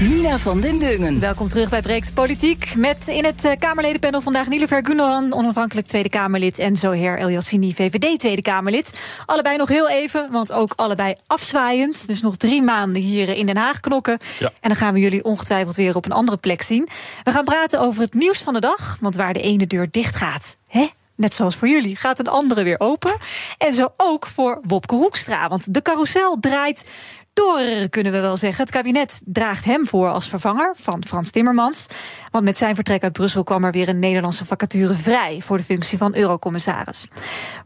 Nina van den Dungen. Welkom terug bij Breekt Politiek. Met in het eh, Kamerledenpanel vandaag Nilofer Gundogan, onafhankelijk Tweede Kamerlid. En Zoher El Yassini, VVD Tweede Kamerlid. Allebei nog heel even, want ook allebei afzwaaiend. Dus nog drie maanden hier in Den Haag knokken. Ja. En dan gaan we jullie ongetwijfeld weer op een andere plek zien. We gaan praten over het nieuws van de dag. Want waar de ene deur dicht gaat, hè? Net zoals voor jullie, gaat een andere weer open. En zo ook voor Wopke Hoekstra. Want de carousel draait door, kunnen we wel zeggen. Het kabinet draagt hem voor als vervanger van Frans Timmermans. Want met zijn vertrek uit Brussel kwam er weer een Nederlandse vacature vrij voor de functie van eurocommissaris.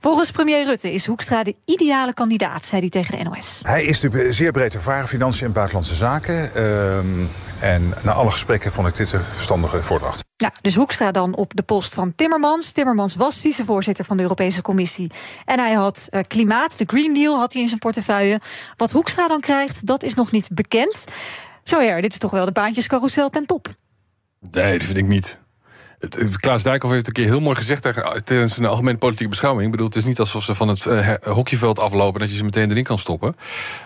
Volgens premier Rutte is Hoekstra de ideale kandidaat, zei hij tegen de NOS. Hij is natuurlijk zeer breed ervaren, financiën en buitenlandse zaken. Ehm, en na alle gesprekken vond ik dit een verstandige voordracht. Ja, dus Hoekstra dan op de post van Timmermans. Timmermans was vicevoorzitter van de Europese Commissie. En hij had eh, klimaat, de Green Deal, had hij in zijn portefeuille. Wat Hoekstra dan krijgt, dat is nog niet bekend. Zo ja, dit is toch wel de baantjescarousel ten top. Nee, dat vind ik niet. Klaas Dijkhoff heeft een keer heel mooi gezegd tijdens een algemene politieke beschouwing. Ik bedoel, het is niet alsof ze van het eh, hockeyveld aflopen dat je ze meteen erin kan stoppen.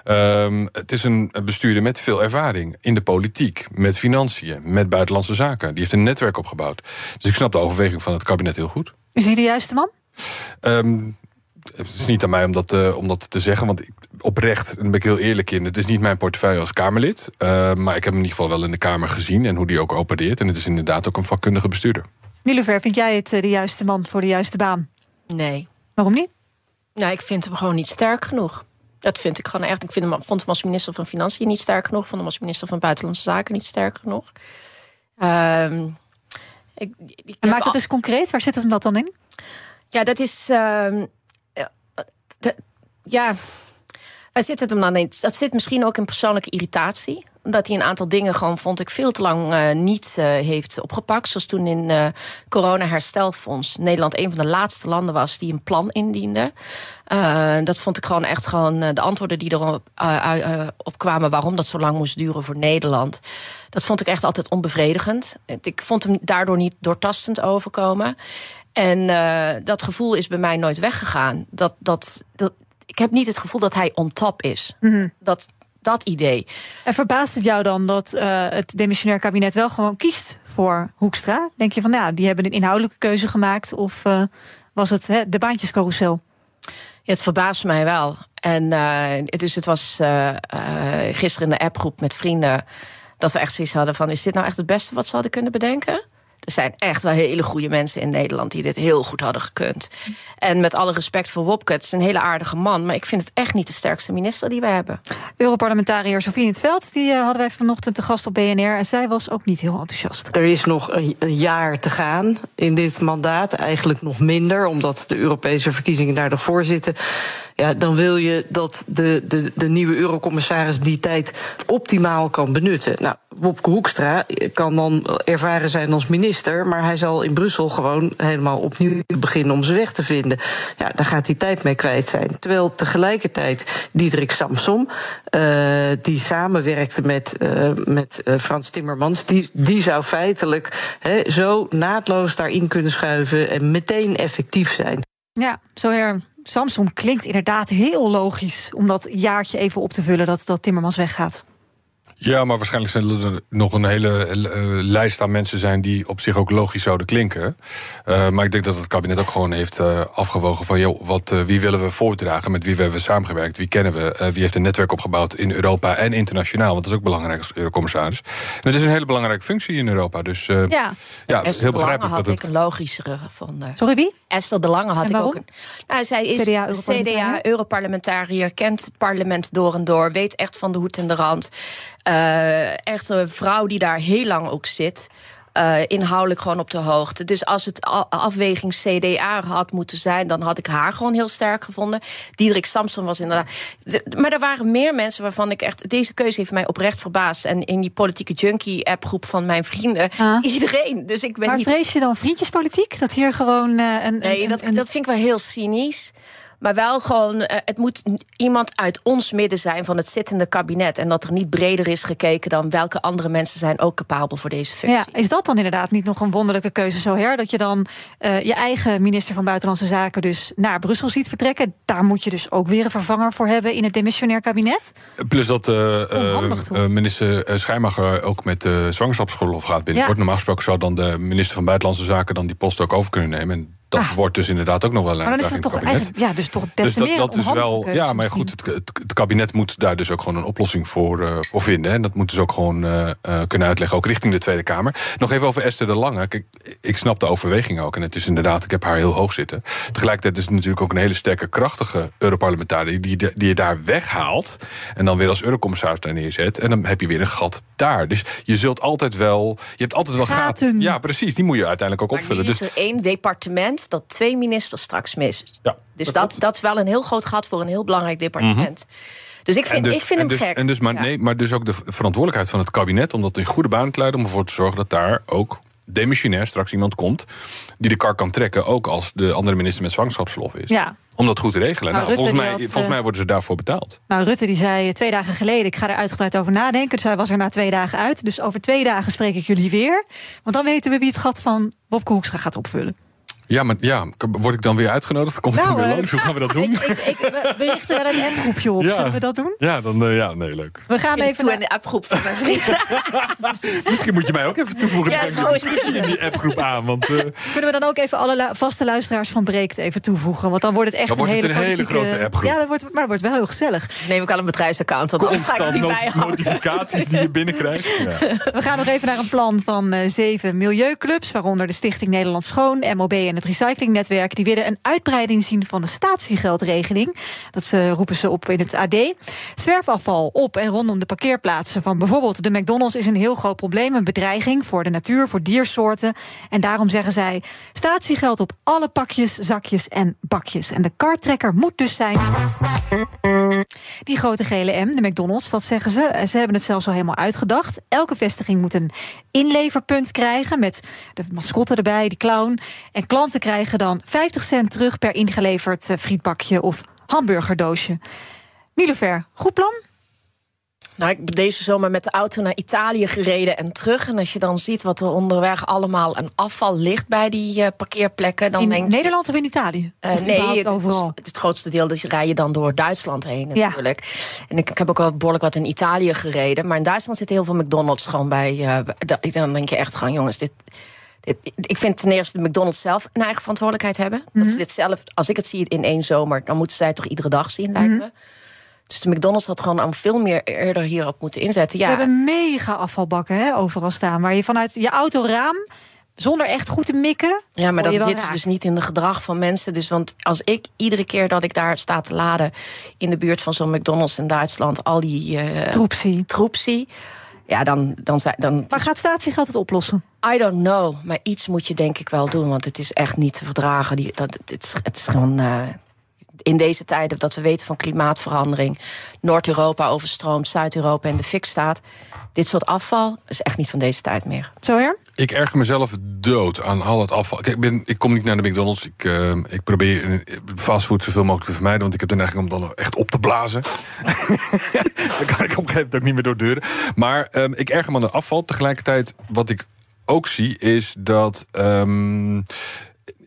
Ehm, het is een bestuurder met veel ervaring in de politiek, met financiën, met buitenlandse zaken. Die heeft een netwerk opgebouwd. Dus ik snap de overweging van het kabinet heel goed. Is hij de juiste man? Ehm, het is niet aan mij om dat, eh, om dat te zeggen, want ik, oprecht, en daar ben ik heel eerlijk in, het is niet mijn portefeuille als Kamerlid. eh, maar ik heb hem in ieder geval wel in de Kamer gezien en hoe die ook opereert. En het is inderdaad ook een vakkundige bestuurder. Nilufer, vind jij het eh, de juiste man voor de juiste baan? Nee. Waarom niet? Nou, ik vind hem gewoon niet sterk genoeg. Dat vind ik gewoon echt. Ik vind hem, vond hem als minister van Financiën niet sterk genoeg. Vond hem als minister van Buitenlandse Zaken niet sterk genoeg. Ehm, ik, ik En maak dat eens concreet. Waar zit hem dat dan in? Ja, dat is. ehm, ja, waar zit het hem dan in? Dat zit misschien ook in persoonlijke irritatie. Omdat hij een aantal dingen gewoon, vond ik, veel te lang eh, niet eh, heeft opgepakt. Zoals toen in eh corona-herstelfonds Nederland een van de laatste landen was die een plan indiende. Dat vond ik gewoon echt gewoon de antwoorden die erop op kwamen waarom dat zo lang moest duren voor Nederland. Dat vond ik echt altijd onbevredigend. Ik vond hem daardoor niet doortastend overkomen. En eh, dat gevoel is bij mij nooit weggegaan. Dat, dat, dat, ik heb niet het gevoel dat hij on top is. Dat, dat idee. En verbaast het jou dan dat eh, het demissionair kabinet wel gewoon kiest voor Hoekstra? Denk je van, nou, ja, die hebben een inhoudelijke keuze gemaakt? Of eh, was het hè, de baantjescarousel? Ja, het verbaast mij wel. En dus het was gisteren in de appgroep met vrienden... dat we echt zoiets hadden van... is dit nou echt het beste wat ze hadden kunnen bedenken? Er zijn echt wel hele goede mensen in Nederland... die dit heel goed hadden gekund. En met alle respect voor Wopke, het is een hele aardige man... maar ik vind het echt niet de sterkste minister die we hebben. Europarlementariër Sofie in het Veld, die eh, hadden wij vanochtend te gast op BNR. En zij was ook niet heel enthousiast. Er is nog een, een jaar te gaan in dit mandaat. Eigenlijk nog minder, omdat de Europese verkiezingen daar nog voor zitten. Ja, dan wil je dat de, de, de nieuwe eurocommissaris die tijd optimaal kan benutten. Nou, Wopke Hoekstra kan dan ervaren zijn als minister, maar hij zal in Brussel gewoon helemaal opnieuw beginnen om zijn weg te vinden. Ja, daar gaat hij tijd mee kwijt zijn. Terwijl tegelijkertijd Diederik Samsom, eh, die samenwerkte met, eh, met eh, Frans Timmermans, die, die zou feitelijk zo naadloos daarin kunnen schuiven en meteen effectief zijn. Ja, zo her. Samsung klinkt inderdaad heel logisch om dat jaartje even op te vullen dat, dat Timmermans weggaat. Ja, maar waarschijnlijk zullen er nog een hele eh, lijst aan mensen zijn die op zich ook logisch zouden klinken. Eh, maar ik denk dat het kabinet ook gewoon heeft eh, afgewogen van joh, wat, eh, wie willen we voordragen, met wie hebben we samengewerkt, wie kennen we, eh, wie heeft een netwerk opgebouwd in Europa en internationaal, want dat is ook belangrijk als eurocommissaris. En het is een hele belangrijke functie in Europa, dus eh, Ja. ja, Esther heel de Lange begrijpelijk had dat ik het. een logischere gevonden. Sorry, wie? Esther de Lange had En ik ook een. Nou, zij is CDA-Europarlementariër? CDA-Europarlementariër, kent het parlement door en door, weet echt van de hoed en de rand. Eh, echt een vrouw die daar heel lang ook zit. eh, inhoudelijk gewoon op de hoogte. Dus als het afweging CDA had moeten zijn, dan had ik haar gewoon heel sterk gevonden. Diederik Samson was inderdaad. de- maar er waren meer mensen waarvan ik echt. Deze keuze heeft mij oprecht verbaasd. En in die politieke junkie-appgroep van mijn vrienden, iedereen. Dus ik ben maar niet. vrees je dan vriendjespolitiek? Dat hier gewoon eh, een. Nee, een- dat, een- dat vind ik wel heel cynisch. Maar wel gewoon, eh, het moet iemand uit ons midden zijn van het zittende kabinet. En dat er niet breder is gekeken dan welke andere mensen zijn ook capabel voor deze functie. Ja, is dat dan inderdaad niet nog een wonderlijke keuze zo her? Dat je dan eh, je eigen minister van Buitenlandse Zaken dus naar Brussel ziet vertrekken. Daar moet je dus ook weer een vervanger voor hebben in het demissionair kabinet. Plus dat eh, minister Schijmacher ook met de zwangerschapsverlof gaat binnenkort. Ja. Normaal gesproken zou dan de minister van Buitenlandse Zaken dan die post ook over kunnen nemen. En dat wordt dus inderdaad ook nog wel een Ah. Maar dan is het toch in het kabinet. eigenlijk, ja, dus toch des Dus te dat, meer dat is wel. Ja, maar goed, het, het, het kabinet moet daar dus ook gewoon een oplossing voor, eh, voor vinden. En dat moeten ze ook gewoon eh, eh, kunnen uitleggen, ook richting de Tweede Kamer. Nog even over Esther de Lange. Kijk, ik snap de overweging ook. En het is inderdaad, ik heb haar heel hoog zitten. Tegelijkertijd is het natuurlijk ook een hele sterke, krachtige Europarlementariër die, die, die je daar weghaalt. En dan weer als eurocommissaris daar neerzet. En dan heb je weer een gat daar. Dus je zult altijd wel. Je hebt altijd wel gaten. Ja, precies. Die moet je uiteindelijk ook opvullen. is Dus er één departement dat twee ministers straks mist. Ja, dus dat, dat is wel een heel groot gat voor een heel belangrijk departement. Dus ik vind, dus- ik vind hem dus, gek. En dus, maar, Ja. nee, maar dus ook de verantwoordelijkheid van het kabinet om dat in goede banen te leiden. Om ervoor te zorgen dat daar ook demissionair straks iemand komt die de kar kan trekken. Ook als de andere minister met zwangerschapsverlof is. Ja. Om dat goed te regelen. Nou, Nou, volgens, mij, had, volgens eh, mij worden ze daarvoor betaald. Nou, Rutte die zei twee dagen geleden: ik ga er uitgebreid over nadenken. Dus hij was er na twee dagen uit. Dus over twee dagen spreek ik jullie weer. Want dan weten we wie het gat van Bob Hoekstra gaat opvullen. Ja, maar ja, word ik dan weer uitgenodigd? Komt nou, het dan weer eh, langs? Hoe gaan we dat doen? ik, ik, ik, we richten wel een appgroepje op. Ja. Zullen we dat doen? Ja, dan uh, ja, nee, leuk. We gaan even toe in de appgroep van mijn vrienden. Misschien moet je mij ook even toevoegen. Ja, de discussie in die appgroep aan. Want, uh, Kunnen we dan ook even alle vaste luisteraars van Breekt even toevoegen? Want dan wordt het echt dan wordt een, het hele, een hele grote appgroep. Ja, dat wordt, maar dat wordt wel heel gezellig. Neem ik al een bedrijfsaccount, want anders ga ik er niet bij houden. notificaties die je binnenkrijgt. Ja. We gaan nog even naar een plan van uh, zeven milieuclubs... waaronder de Stichting Nederland Schoon, MOB en het Recyclingnetwerk. Die willen een uitbreiding zien van de statiegeldregeling. Dat uh, roepen ze op in het AD. Zwerfafval op en rondom de parkeerplaatsen van bijvoorbeeld de McDonald's... is een heel groot probleem, een bedreiging voor de natuur, voor diersoorten. En daarom zeggen zij statiegeld op alle pakjes, zakjes en bakjes. En de kartrekker moet dus zijn... Die grote gele M, de McDonald's, dat zeggen ze. Ze hebben het zelfs al helemaal uitgedacht. Elke vestiging moet een inleverpunt krijgen met de mascotte erbij, die clown. En klanten krijgen dan 50 cent terug per ingeleverd frietbakje of hamburgerdoosje. Nilofer, goed plan? Nou, ik ben deze zomer met de auto naar Italië gereden en terug. En als je dan ziet wat er onderweg allemaal een afval ligt bij die uh, parkeerplekken, dan in denk Nederland of in Italië? Uh, of nee, het, overal. Het, het, grootste deel dus rij je dan door Duitsland heen natuurlijk. Ja. En ik, ik, heb ook wel behoorlijk wat in Italië gereden. Maar in Duitsland zitten heel veel McDonald's gewoon bij. Uh, dan denk je echt gewoon, jongens, dit. Ik vind ten eerste de McDonald's zelf een eigen verantwoordelijkheid hebben. Mm -hmm. Dat ze dit zelf, als ik het zie in één zomer, dan moeten zij het toch iedere dag zien, lijkt mm -hmm. me. Dus de McDonald's had gewoon al veel meer eerder hierop moeten inzetten. Ja. We hebben mega afvalbakken hè, overal staan. Waar je vanuit je autoraam, zonder echt goed te mikken. Ja, maar dat zit dus niet in de gedrag van mensen. Dus want als ik iedere keer dat ik daar sta te laden in de buurt van zo'n McDonald's in Duitsland, al die uh, troepsie. troepsie. Ja, dan, dan, dan. Maar gaat statiegeld het oplossen? I don't know. Maar iets moet je denk ik wel doen. Want het is echt niet te verdragen. Die, dat, het, is, het is gewoon. Uh, in deze tijden dat we weten van klimaatverandering, Noord-Europa overstroomt, Zuid-Europa in de fik staat. Dit soort afval is echt niet van deze tijd meer. Zo ja? Ik erger mezelf dood aan al het afval. Kijk, ik, ben, ik kom niet naar de McDonald's. Ik, uh, ik probeer fastfood zoveel mogelijk te vermijden, want ik heb de neiging om dan echt op te blazen. dan kan ik op een gegeven moment ook niet meer door deuren. Maar um, ik erger me aan het afval. Tegelijkertijd, wat ik ook zie, is dat um,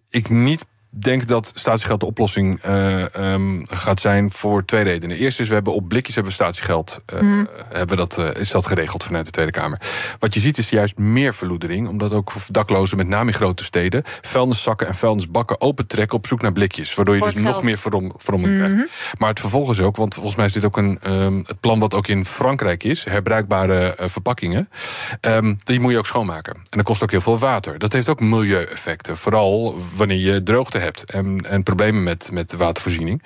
ik niet denk dat statiegeld de oplossing uh, um, gaat zijn voor twee redenen. Eerst is, we hebben op blikjes hebben statiegeld. Uh, mm. hebben dat, uh, is dat geregeld vanuit de Tweede Kamer. Wat je ziet is juist meer verloedering. Omdat ook daklozen, met name in grote steden... vuilniszakken en vuilnisbakken opentrekken op zoek naar blikjes. Waardoor je dus geld. nog meer verromming mm -hmm. krijgt. Maar het vervolg is ook, want volgens mij is dit ook een, um, het plan... wat ook in Frankrijk is, herbruikbare verpakkingen. Um, die moet je ook schoonmaken. En dat kost ook heel veel water. Dat heeft ook milieueffecten. Vooral wanneer je droogte hebt en, en problemen met, met de watervoorziening.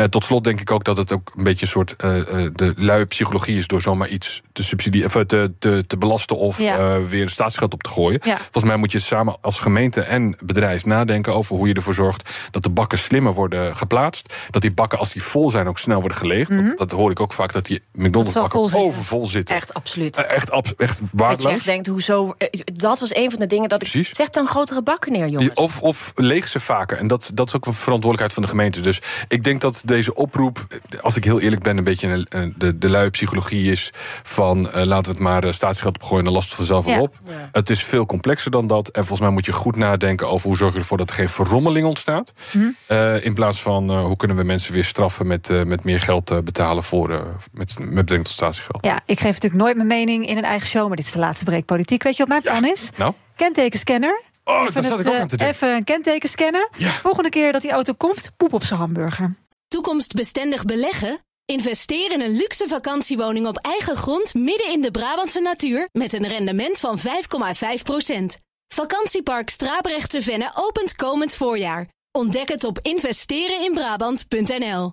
Uh, tot slot denk ik ook dat het ook een beetje een soort uh, uh, de luie psychologie is door zomaar iets te subsidiëren, of te, te, te belasten of ja. weer staatsgeld op te gooien. Ja. Volgens mij moet je samen als gemeente en bedrijf nadenken over hoe je ervoor zorgt dat de bakken slimmer worden geplaatst. Dat die bakken, als die vol zijn, ook snel worden geleegd. Mm -hmm. Want dat hoor ik ook vaak dat die McDonald's bakken overvol zitten. Echt absoluut. echt, echt waardeloos. Dat je echt denkt, hoezo. Dat was een van de dingen dat ik. Precies. Zeg dan grotere bakken neer, jongens. Of, of leeg ze En dat, dat is ook een verantwoordelijkheid van de gemeente. Dus ik denk dat deze oproep, als ik heel eerlijk ben, een beetje een, de, de luie psychologie is van uh, laten we het maar uh, staatsgeld opgooien, dan last het vanzelf wel ja. op. Ja. Het is veel complexer dan dat. En volgens mij moet je goed nadenken over hoe zorg je ervoor dat er geen verrommeling ontstaat. Mhm. Uh, in plaats van hoe kunnen we mensen weer straffen met, met meer geld betalen voor met, met betrekking tot staatsgeld. Ja, ik geef natuurlijk nooit mijn mening in een eigen show, maar dit is de laatste breek politiek. Weet je wat mijn plan is? Nou? Kentekenscanner. Oh, even, het, uh, even een kenteken scannen. Ja. Volgende keer dat die auto komt, poep op zijn hamburger. Toekomstbestendig beleggen? Investeer in een luxe vakantiewoning op eigen grond midden in de Brabantse natuur met een rendement van 5,5%. Vakantiepark Strabrechtse Venne opent komend voorjaar. Ontdek het op investereninbrabant.nl.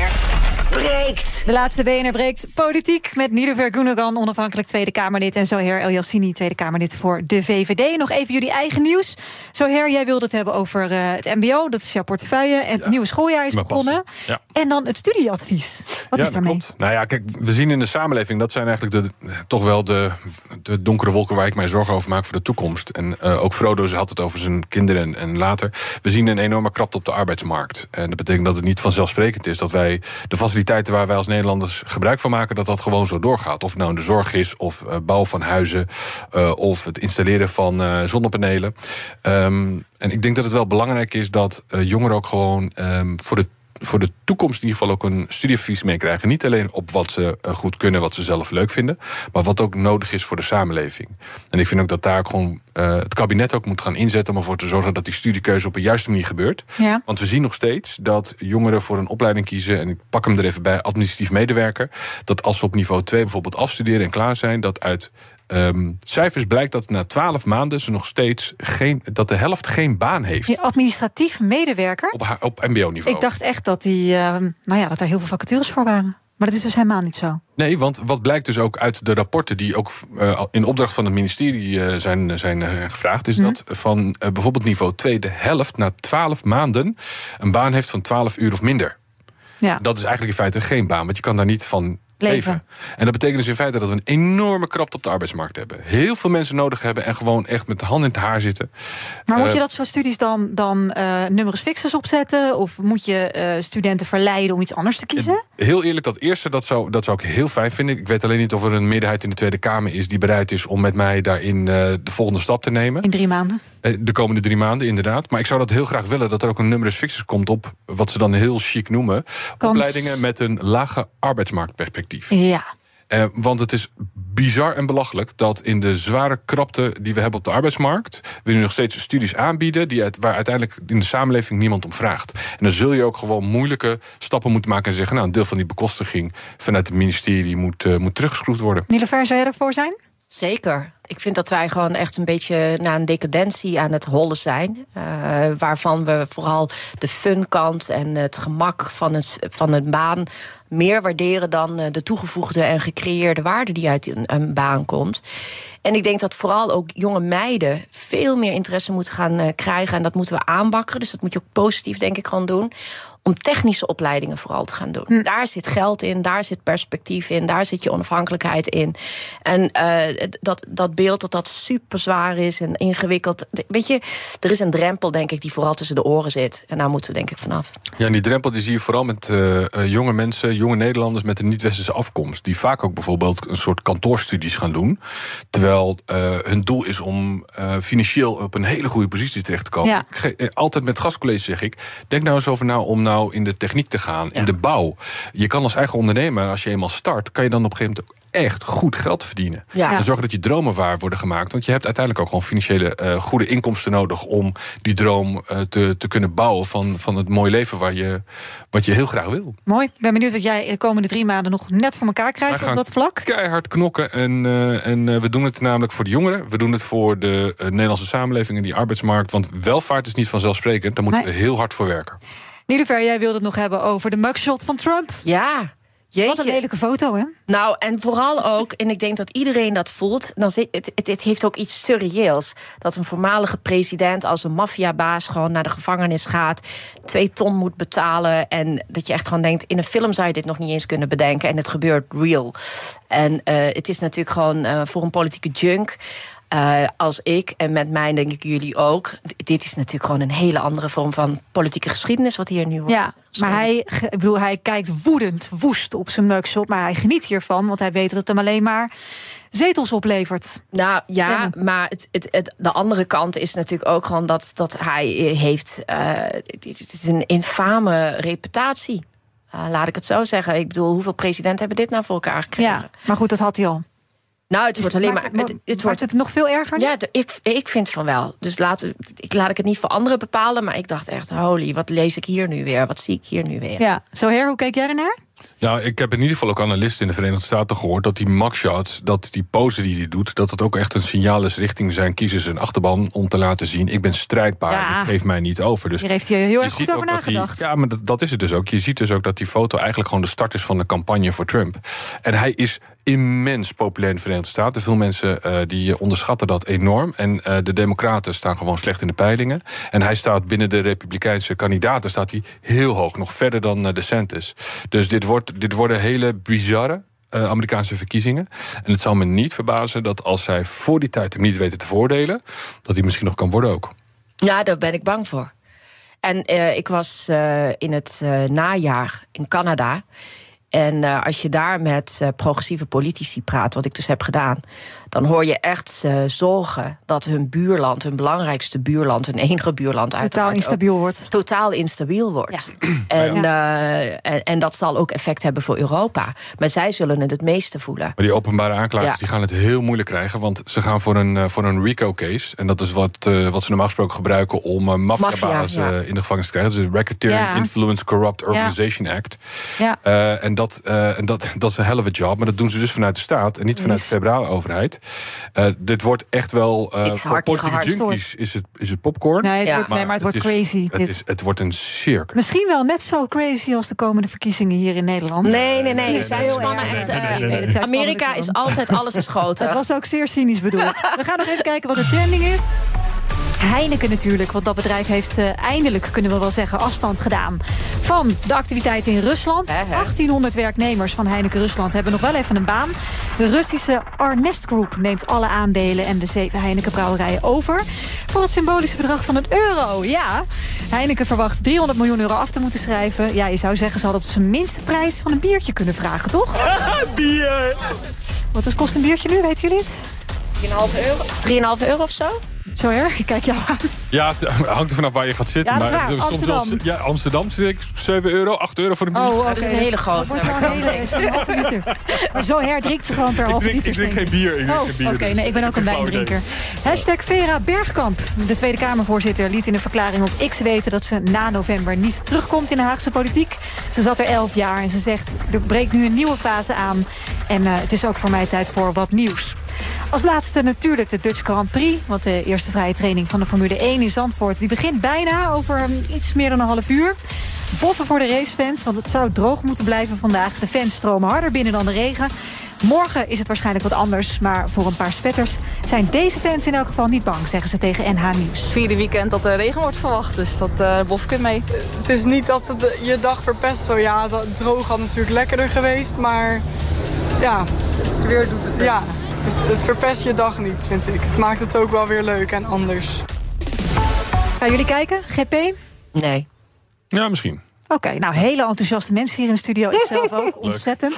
breekt. De laatste BNR breekt politiek met Niederver Gunagan, onafhankelijk Tweede Kamerlid. En Zoher El Yassini, Tweede Kamerlid voor de VVD. Nog even jullie eigen nieuws. Zoher, jij wilde het hebben over uh, het MBO, dat is jouw portefeuille. En het nieuwe schooljaar is begonnen. Ja. En dan het studieadvies. Wat ja, is daarmee? Klopt. Nou ja, kijk, we zien in de samenleving, dat zijn eigenlijk de, toch wel de, de donkere wolken waar ik mij zorgen over maak voor de toekomst. En uh, ook Frodo had het over zijn kinderen en, en later. We zien een enorme krapte op de arbeidsmarkt. En dat betekent dat het niet vanzelfsprekend is dat wij de faciliteiten waar wij als Nederlanders gebruik van maken, dat dat gewoon zo doorgaat. Of het nou in de zorg is, of uh, bouw van huizen, uh, of het installeren van uh, zonnepanelen. Um, en ik denk dat het wel belangrijk is dat jongeren ook gewoon um, voor de voor de toekomst in ieder geval ook een studieadvies meekrijgen. Niet alleen op wat ze goed kunnen, wat ze zelf leuk vinden, maar wat ook nodig is voor de samenleving. En ik vind ook dat daar ook gewoon uh, het kabinet ook moet gaan inzetten om ervoor te zorgen dat die studiekeuze op een juiste manier gebeurt. Ja. Want we zien nog steeds dat jongeren voor een opleiding kiezen, en ik pak hem er even bij, administratief medewerker, dat als ze op niveau 2 bijvoorbeeld afstuderen en klaar zijn, dat uit Um, cijfers blijkt dat na twaalf maanden ze nog steeds geen, dat de helft geen baan heeft. Die administratief medewerker? Op, op MBO-niveau. Ik dacht echt dat, die, uh, nou ja, dat daar heel veel vacatures voor waren. Maar dat is dus helemaal niet zo. Nee, want wat blijkt dus ook uit de rapporten die ook uh, in opdracht van het ministerie uh, zijn, zijn uh, gevraagd, is mm. dat van bijvoorbeeld niveau 2 de helft na 12 maanden een baan heeft van 12 uur of minder. Ja. Dat is eigenlijk in feite geen baan, want je kan daar niet van Leven. En dat betekent dus in feite dat we een enorme krapte op de arbeidsmarkt hebben. Heel veel mensen nodig hebben en gewoon echt met de hand in het haar zitten. Maar moet je dat soort studies dan, dan uh, numerus fixus opzetten? Of moet je uh, studenten verleiden om iets anders te kiezen? Heel eerlijk, dat eerste dat zou, dat zou ik heel fijn vinden. Ik weet alleen niet of er een meerderheid in de Tweede Kamer is die bereid is om met mij daarin de volgende stap te nemen. In drie maanden? De komende drie maanden, inderdaad. Maar ik zou dat heel graag willen, dat er ook een numerus fixus komt op wat ze dan heel chic noemen. Kans. Opleidingen met een lage arbeidsmarktperspectief. Ja. Uh, want het is bizar en belachelijk dat in de zware krapte die we hebben op de arbeidsmarkt, we nu nog steeds studies aanbieden die uit, waar uiteindelijk in de samenleving niemand om vraagt. En dan zul je ook gewoon moeilijke stappen moeten maken en zeggen: Nou, een deel van die bekostiging vanuit het ministerie moet, uh, moet teruggeschroefd worden. Nilever, zou jij ervoor zijn? Zeker. Ik vind dat wij gewoon echt een beetje naar een decadentie aan het hollen zijn. Uh, waarvan we vooral de funkant en het gemak van, het, van een baan meer waarderen dan de toegevoegde en gecreëerde waarde die uit een, een baan komt. En ik denk dat vooral ook jonge meiden veel meer interesse moeten gaan uh, krijgen. En dat moeten we aanbakkeren. Dus dat moet je ook positief, denk ik, gewoon doen. Om technische opleidingen vooral te gaan doen. Hm. Daar zit geld in, daar zit perspectief in, daar zit je onafhankelijkheid in. En uh, dat, dat beeld dat dat super zwaar is en ingewikkeld. Weet je, er is een drempel, denk ik, die vooral tussen de oren zit. En daar moeten we, denk ik, vanaf. Ja, en die drempel die zie je vooral met uh, jonge mensen, jonge Nederlanders met een niet-westerse afkomst. Die vaak ook bijvoorbeeld een soort kantoorstudies gaan doen. Terwijl uh, hun doel is om uh, financieel op een hele goede positie terecht te komen. Ja. Altijd met gastcolleges zeg ik: denk nou eens over nou om nou in de techniek te gaan, ja. in de bouw. Je kan als eigen ondernemer, als je eenmaal start, kan je dan op een gegeven moment echt goed geld verdienen. Ja. En zorgen dat je dromen waar worden gemaakt. Want je hebt uiteindelijk ook gewoon financiële uh, goede inkomsten nodig om die droom uh, te, te kunnen bouwen van, van het mooie leven waar je, wat je heel graag wil. Mooi. Ik ben benieuwd wat jij de komende drie maanden nog net voor elkaar krijgt op dat vlak. Keihard knokken. En, uh, en we doen het namelijk voor de jongeren. We doen het voor de Nederlandse samenleving en die arbeidsmarkt. Want welvaart is niet vanzelfsprekend. Daar moeten nee. we heel hard voor werken. Niederver, jij wilde het nog hebben over de mugshot van Trump. Ja. Jeetje. Wat een lelijke foto, hè? Nou, en vooral ook, en ik denk dat iedereen dat voelt... Dan zit, het, het, het heeft ook iets surreëels. Dat een voormalige president als een maffiabaas... gewoon naar de gevangenis gaat, twee ton moet betalen... en dat je echt gewoon denkt, in een film zou je dit nog niet eens kunnen bedenken... en het gebeurt real. En uh, het is natuurlijk gewoon uh, voor een politieke junk... Uh, als ik, en met mij denk ik jullie ook. Dit is natuurlijk gewoon een hele andere vorm van politieke geschiedenis, wat hier nu wordt. Ja, maar hij, ik bedoel, hij kijkt woedend, woest op zijn mugshot. Maar hij geniet hiervan, want hij weet dat het hem alleen maar zetels oplevert. Nou ja, ja. maar het, het, het, de andere kant is natuurlijk ook gewoon dat, dat hij heeft. Uh, het is een infame reputatie. Uh, laat ik het zo zeggen. Ik bedoel, hoeveel presidenten hebben dit nou voor elkaar gekregen? Ja, maar goed, dat had hij al. Nou, het wordt alleen maakt maar. het- Het, het maakt wordt het nog veel erger? Ja, ik, ik vind van wel. Dus laat, ik laat ik het niet voor anderen bepalen. Maar ik dacht echt, holy, wat lees ik hier nu weer? Wat zie ik hier nu weer? Ja, zo her, hoe keek jij ernaar? Nou, ik heb in ieder geval ook analisten in de Verenigde Staten gehoord dat die mugshot, dat die pose die hij doet, dat het ook echt een signaal is richting zijn kiezers en achterban om te laten zien: ik ben strijdbaar, Ja. ik geef mij niet over. Dus Hier heeft hij heel erg goed over nagedacht. ja, maar dat, dat is het dus ook. Je ziet dus ook dat die foto eigenlijk gewoon de start is van de campagne voor Trump. En hij is immens populair in de Verenigde Staten. Veel mensen eh, die onderschatten dat enorm. En eh, de Democraten staan gewoon slecht in de peilingen. En hij staat binnen de Republikeinse kandidaten staat hij heel hoog, nog verder dan eh, DeSantis. Dus dit, wordt, dit worden hele bizarre. eh, Amerikaanse verkiezingen. En het zal me niet verbazen dat als zij voor die tijd hem niet weten te voordelen, dat hij misschien nog kan worden ook. Ja, daar ben ik bang voor. En eh, ik was eh, in het najaar in Canada. En als je daar met progressieve politici praat, wat ik dus heb gedaan, dan hoor je echt eh, zorgen dat hun buurland, hun belangrijkste buurland, hun enige buurland, Totaal uiteraard ook instabiel wordt. totaal instabiel wordt. En, eh, en, en dat zal ook effect hebben voor Europa. Maar zij zullen het het meeste voelen. Maar die openbare aanklagers Ja. die gaan het heel moeilijk krijgen. Want ze gaan voor een, eh, voor een RICO-case. En dat is wat, eh, wat ze normaal gesproken gebruiken om uh, Maffia, ja. eh, in de gevangenis te krijgen. Dus Racketeering Ja. Influence Corrupt Organization Act. Ja. Eh, en dat, eh, en dat, dat is een hell of a job. Maar dat doen ze dus vanuit de staat en niet vanuit de federale overheid. Eh, dit wordt echt wel. eh is voor politieke junkies is het, is het popcorn. Nee, het wordt- nee, maar het wordt is- crazy, Het, dit. is, het wordt een circus. Misschien wel net zo crazy als de komende verkiezingen hier in Nederland. Nee, nee, nee. Amerika is altijd alles is groter. Het was ook zeer cynisch bedoeld. We gaan nog even kijken wat de trending is. Heineken natuurlijk, want dat bedrijf heeft eh, eindelijk, kunnen we wel zeggen, afstand gedaan van de activiteiten in Rusland. 1800 werknemers van Heineken Rusland hebben nog wel even een baan. De Russische Arnest Group neemt alle aandelen en de zeven Heineken brouwerijen over. Voor het symbolische bedrag van een euro. Ja, Heineken verwacht 300 miljoen euro af te moeten schrijven. Ja, je zou zeggen, ze hadden op zijn minste prijs van een biertje kunnen vragen, toch? Bier! Wat kost een biertje nu, weten jullie het? 3,5 euro? 3,5 euro of zo? Zo erg, ik kijk jou aan. Ja, het hangt er vanaf waar je gaat zitten. Ja, dat is maar waar. soms wel- Amsterdam. ja, Amsterdam zit ik 7 euro, 8 euro voor een bier. Oh. Dat is een hele grote. Dat wordt wel een hele is een halve liter. Maar zo her drinkt ze gewoon per halve liter. ik drink geen bier, ik drink oh, geen bier, Oké, dus nee, ik ben ook een wijndrinker. Hashtag Vera Bergkamp. De Tweede Kamervoorzitter liet in een verklaring op X weten... dat ze na november niet terugkomt in de Haagse politiek. Ze zat er elf jaar en ze zegt... er breekt nu een nieuwe fase aan. En eh, het is ook voor mij tijd voor wat nieuws. Als laatste natuurlijk de Dutch Grand Prix. Want de eerste vrije training van de Formule 1 in Zandvoort... die begint bijna over mm, iets meer dan een half uur. Boffen voor de racefans, want het zou droog moeten blijven vandaag. De fans stromen harder binnen dan de regen. Morgen is het waarschijnlijk wat anders, maar voor een paar spetters... zijn deze fans in elk geval niet bang, zeggen ze tegen NH Nieuws. vierde weekend dat er regen wordt verwacht. Dus dat uh, bof ik mee. Het is niet dat het je dag verpest. Zo ja, dat droog had natuurlijk lekkerder geweest. Maar ja. De sfeer doet het. Ja, het verpest je dag niet, vind ik. Het maakt het ook wel weer leuk en anders. Gaan jullie kijken, GP? Nee. Ja, misschien. Oké, nou hele enthousiaste mensen hier in de studio. Ik zelf ook, ontzettend.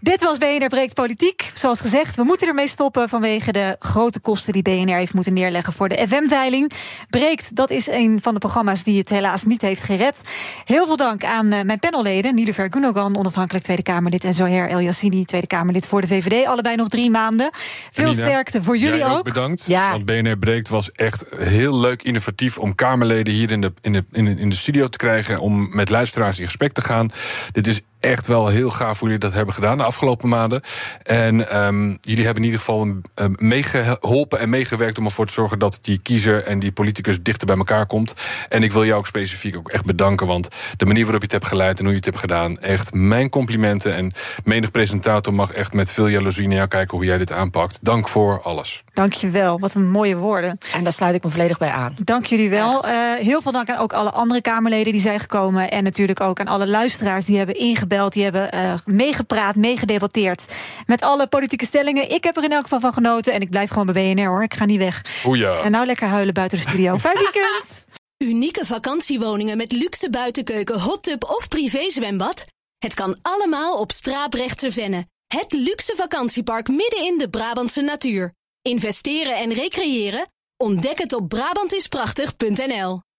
Dit was BNR Breekt Politiek. Zoals gezegd, we moeten ermee stoppen vanwege de grote kosten die BNR heeft moeten neerleggen voor de FM-veiling. Breekt, dat is een van de programma's die het helaas niet heeft gered. Heel veel dank aan uh, mijn panelleden, Niederver Gunogan, onafhankelijk Tweede Kamerlid, en Zoher El Yassini, Tweede Kamerlid voor de VVD. Allebei nog drie maanden. Veel Nina, sterkte voor jullie jij ook. ook. bedankt. Want BNR Breekt was echt heel leuk, innovatief om Kamerleden hier in de, in de, in de, in de studio te krijgen. Om met luisteraars in gesprek te gaan. Dit is echt wel heel gaaf hoe jullie dat hebben gedaan de afgelopen maanden. En um, jullie hebben in ieder geval um, meegeholpen en meegewerkt om ervoor te zorgen dat die kiezer en die politicus dichter bij elkaar komt. En ik wil jou ook specifiek ook echt bedanken, want de manier waarop je het hebt geleid en hoe je het hebt gedaan, echt mijn complimenten. En menig presentator mag echt met veel jaloezie naar jou kijken hoe jij dit aanpakt. Dank voor alles. Dankjewel, wat een mooie woorden. En daar sluit ik me volledig bij aan. Dank jullie wel. Uh, heel veel dank aan ook alle andere Kamerleden die zijn gekomen. En natuurlijk ook aan alle luisteraars die hebben ingebeld. Die hebben uh, meegepraat, meegedebatteerd. Met alle politieke stellingen. Ik heb er in elk geval van genoten. En ik blijf gewoon bij BNR hoor. Ik ga niet weg. Oeja. En nou lekker huilen buiten de studio. Fijn weekend. Unieke vakantiewoningen met luxe buitenkeuken, hot tub of privézwembad. Het kan allemaal op Straaprechtse Venne. Het luxe vakantiepark midden in de Brabantse natuur. Investeren en recreëren? Ontdek het op Brabantisprachtig.nl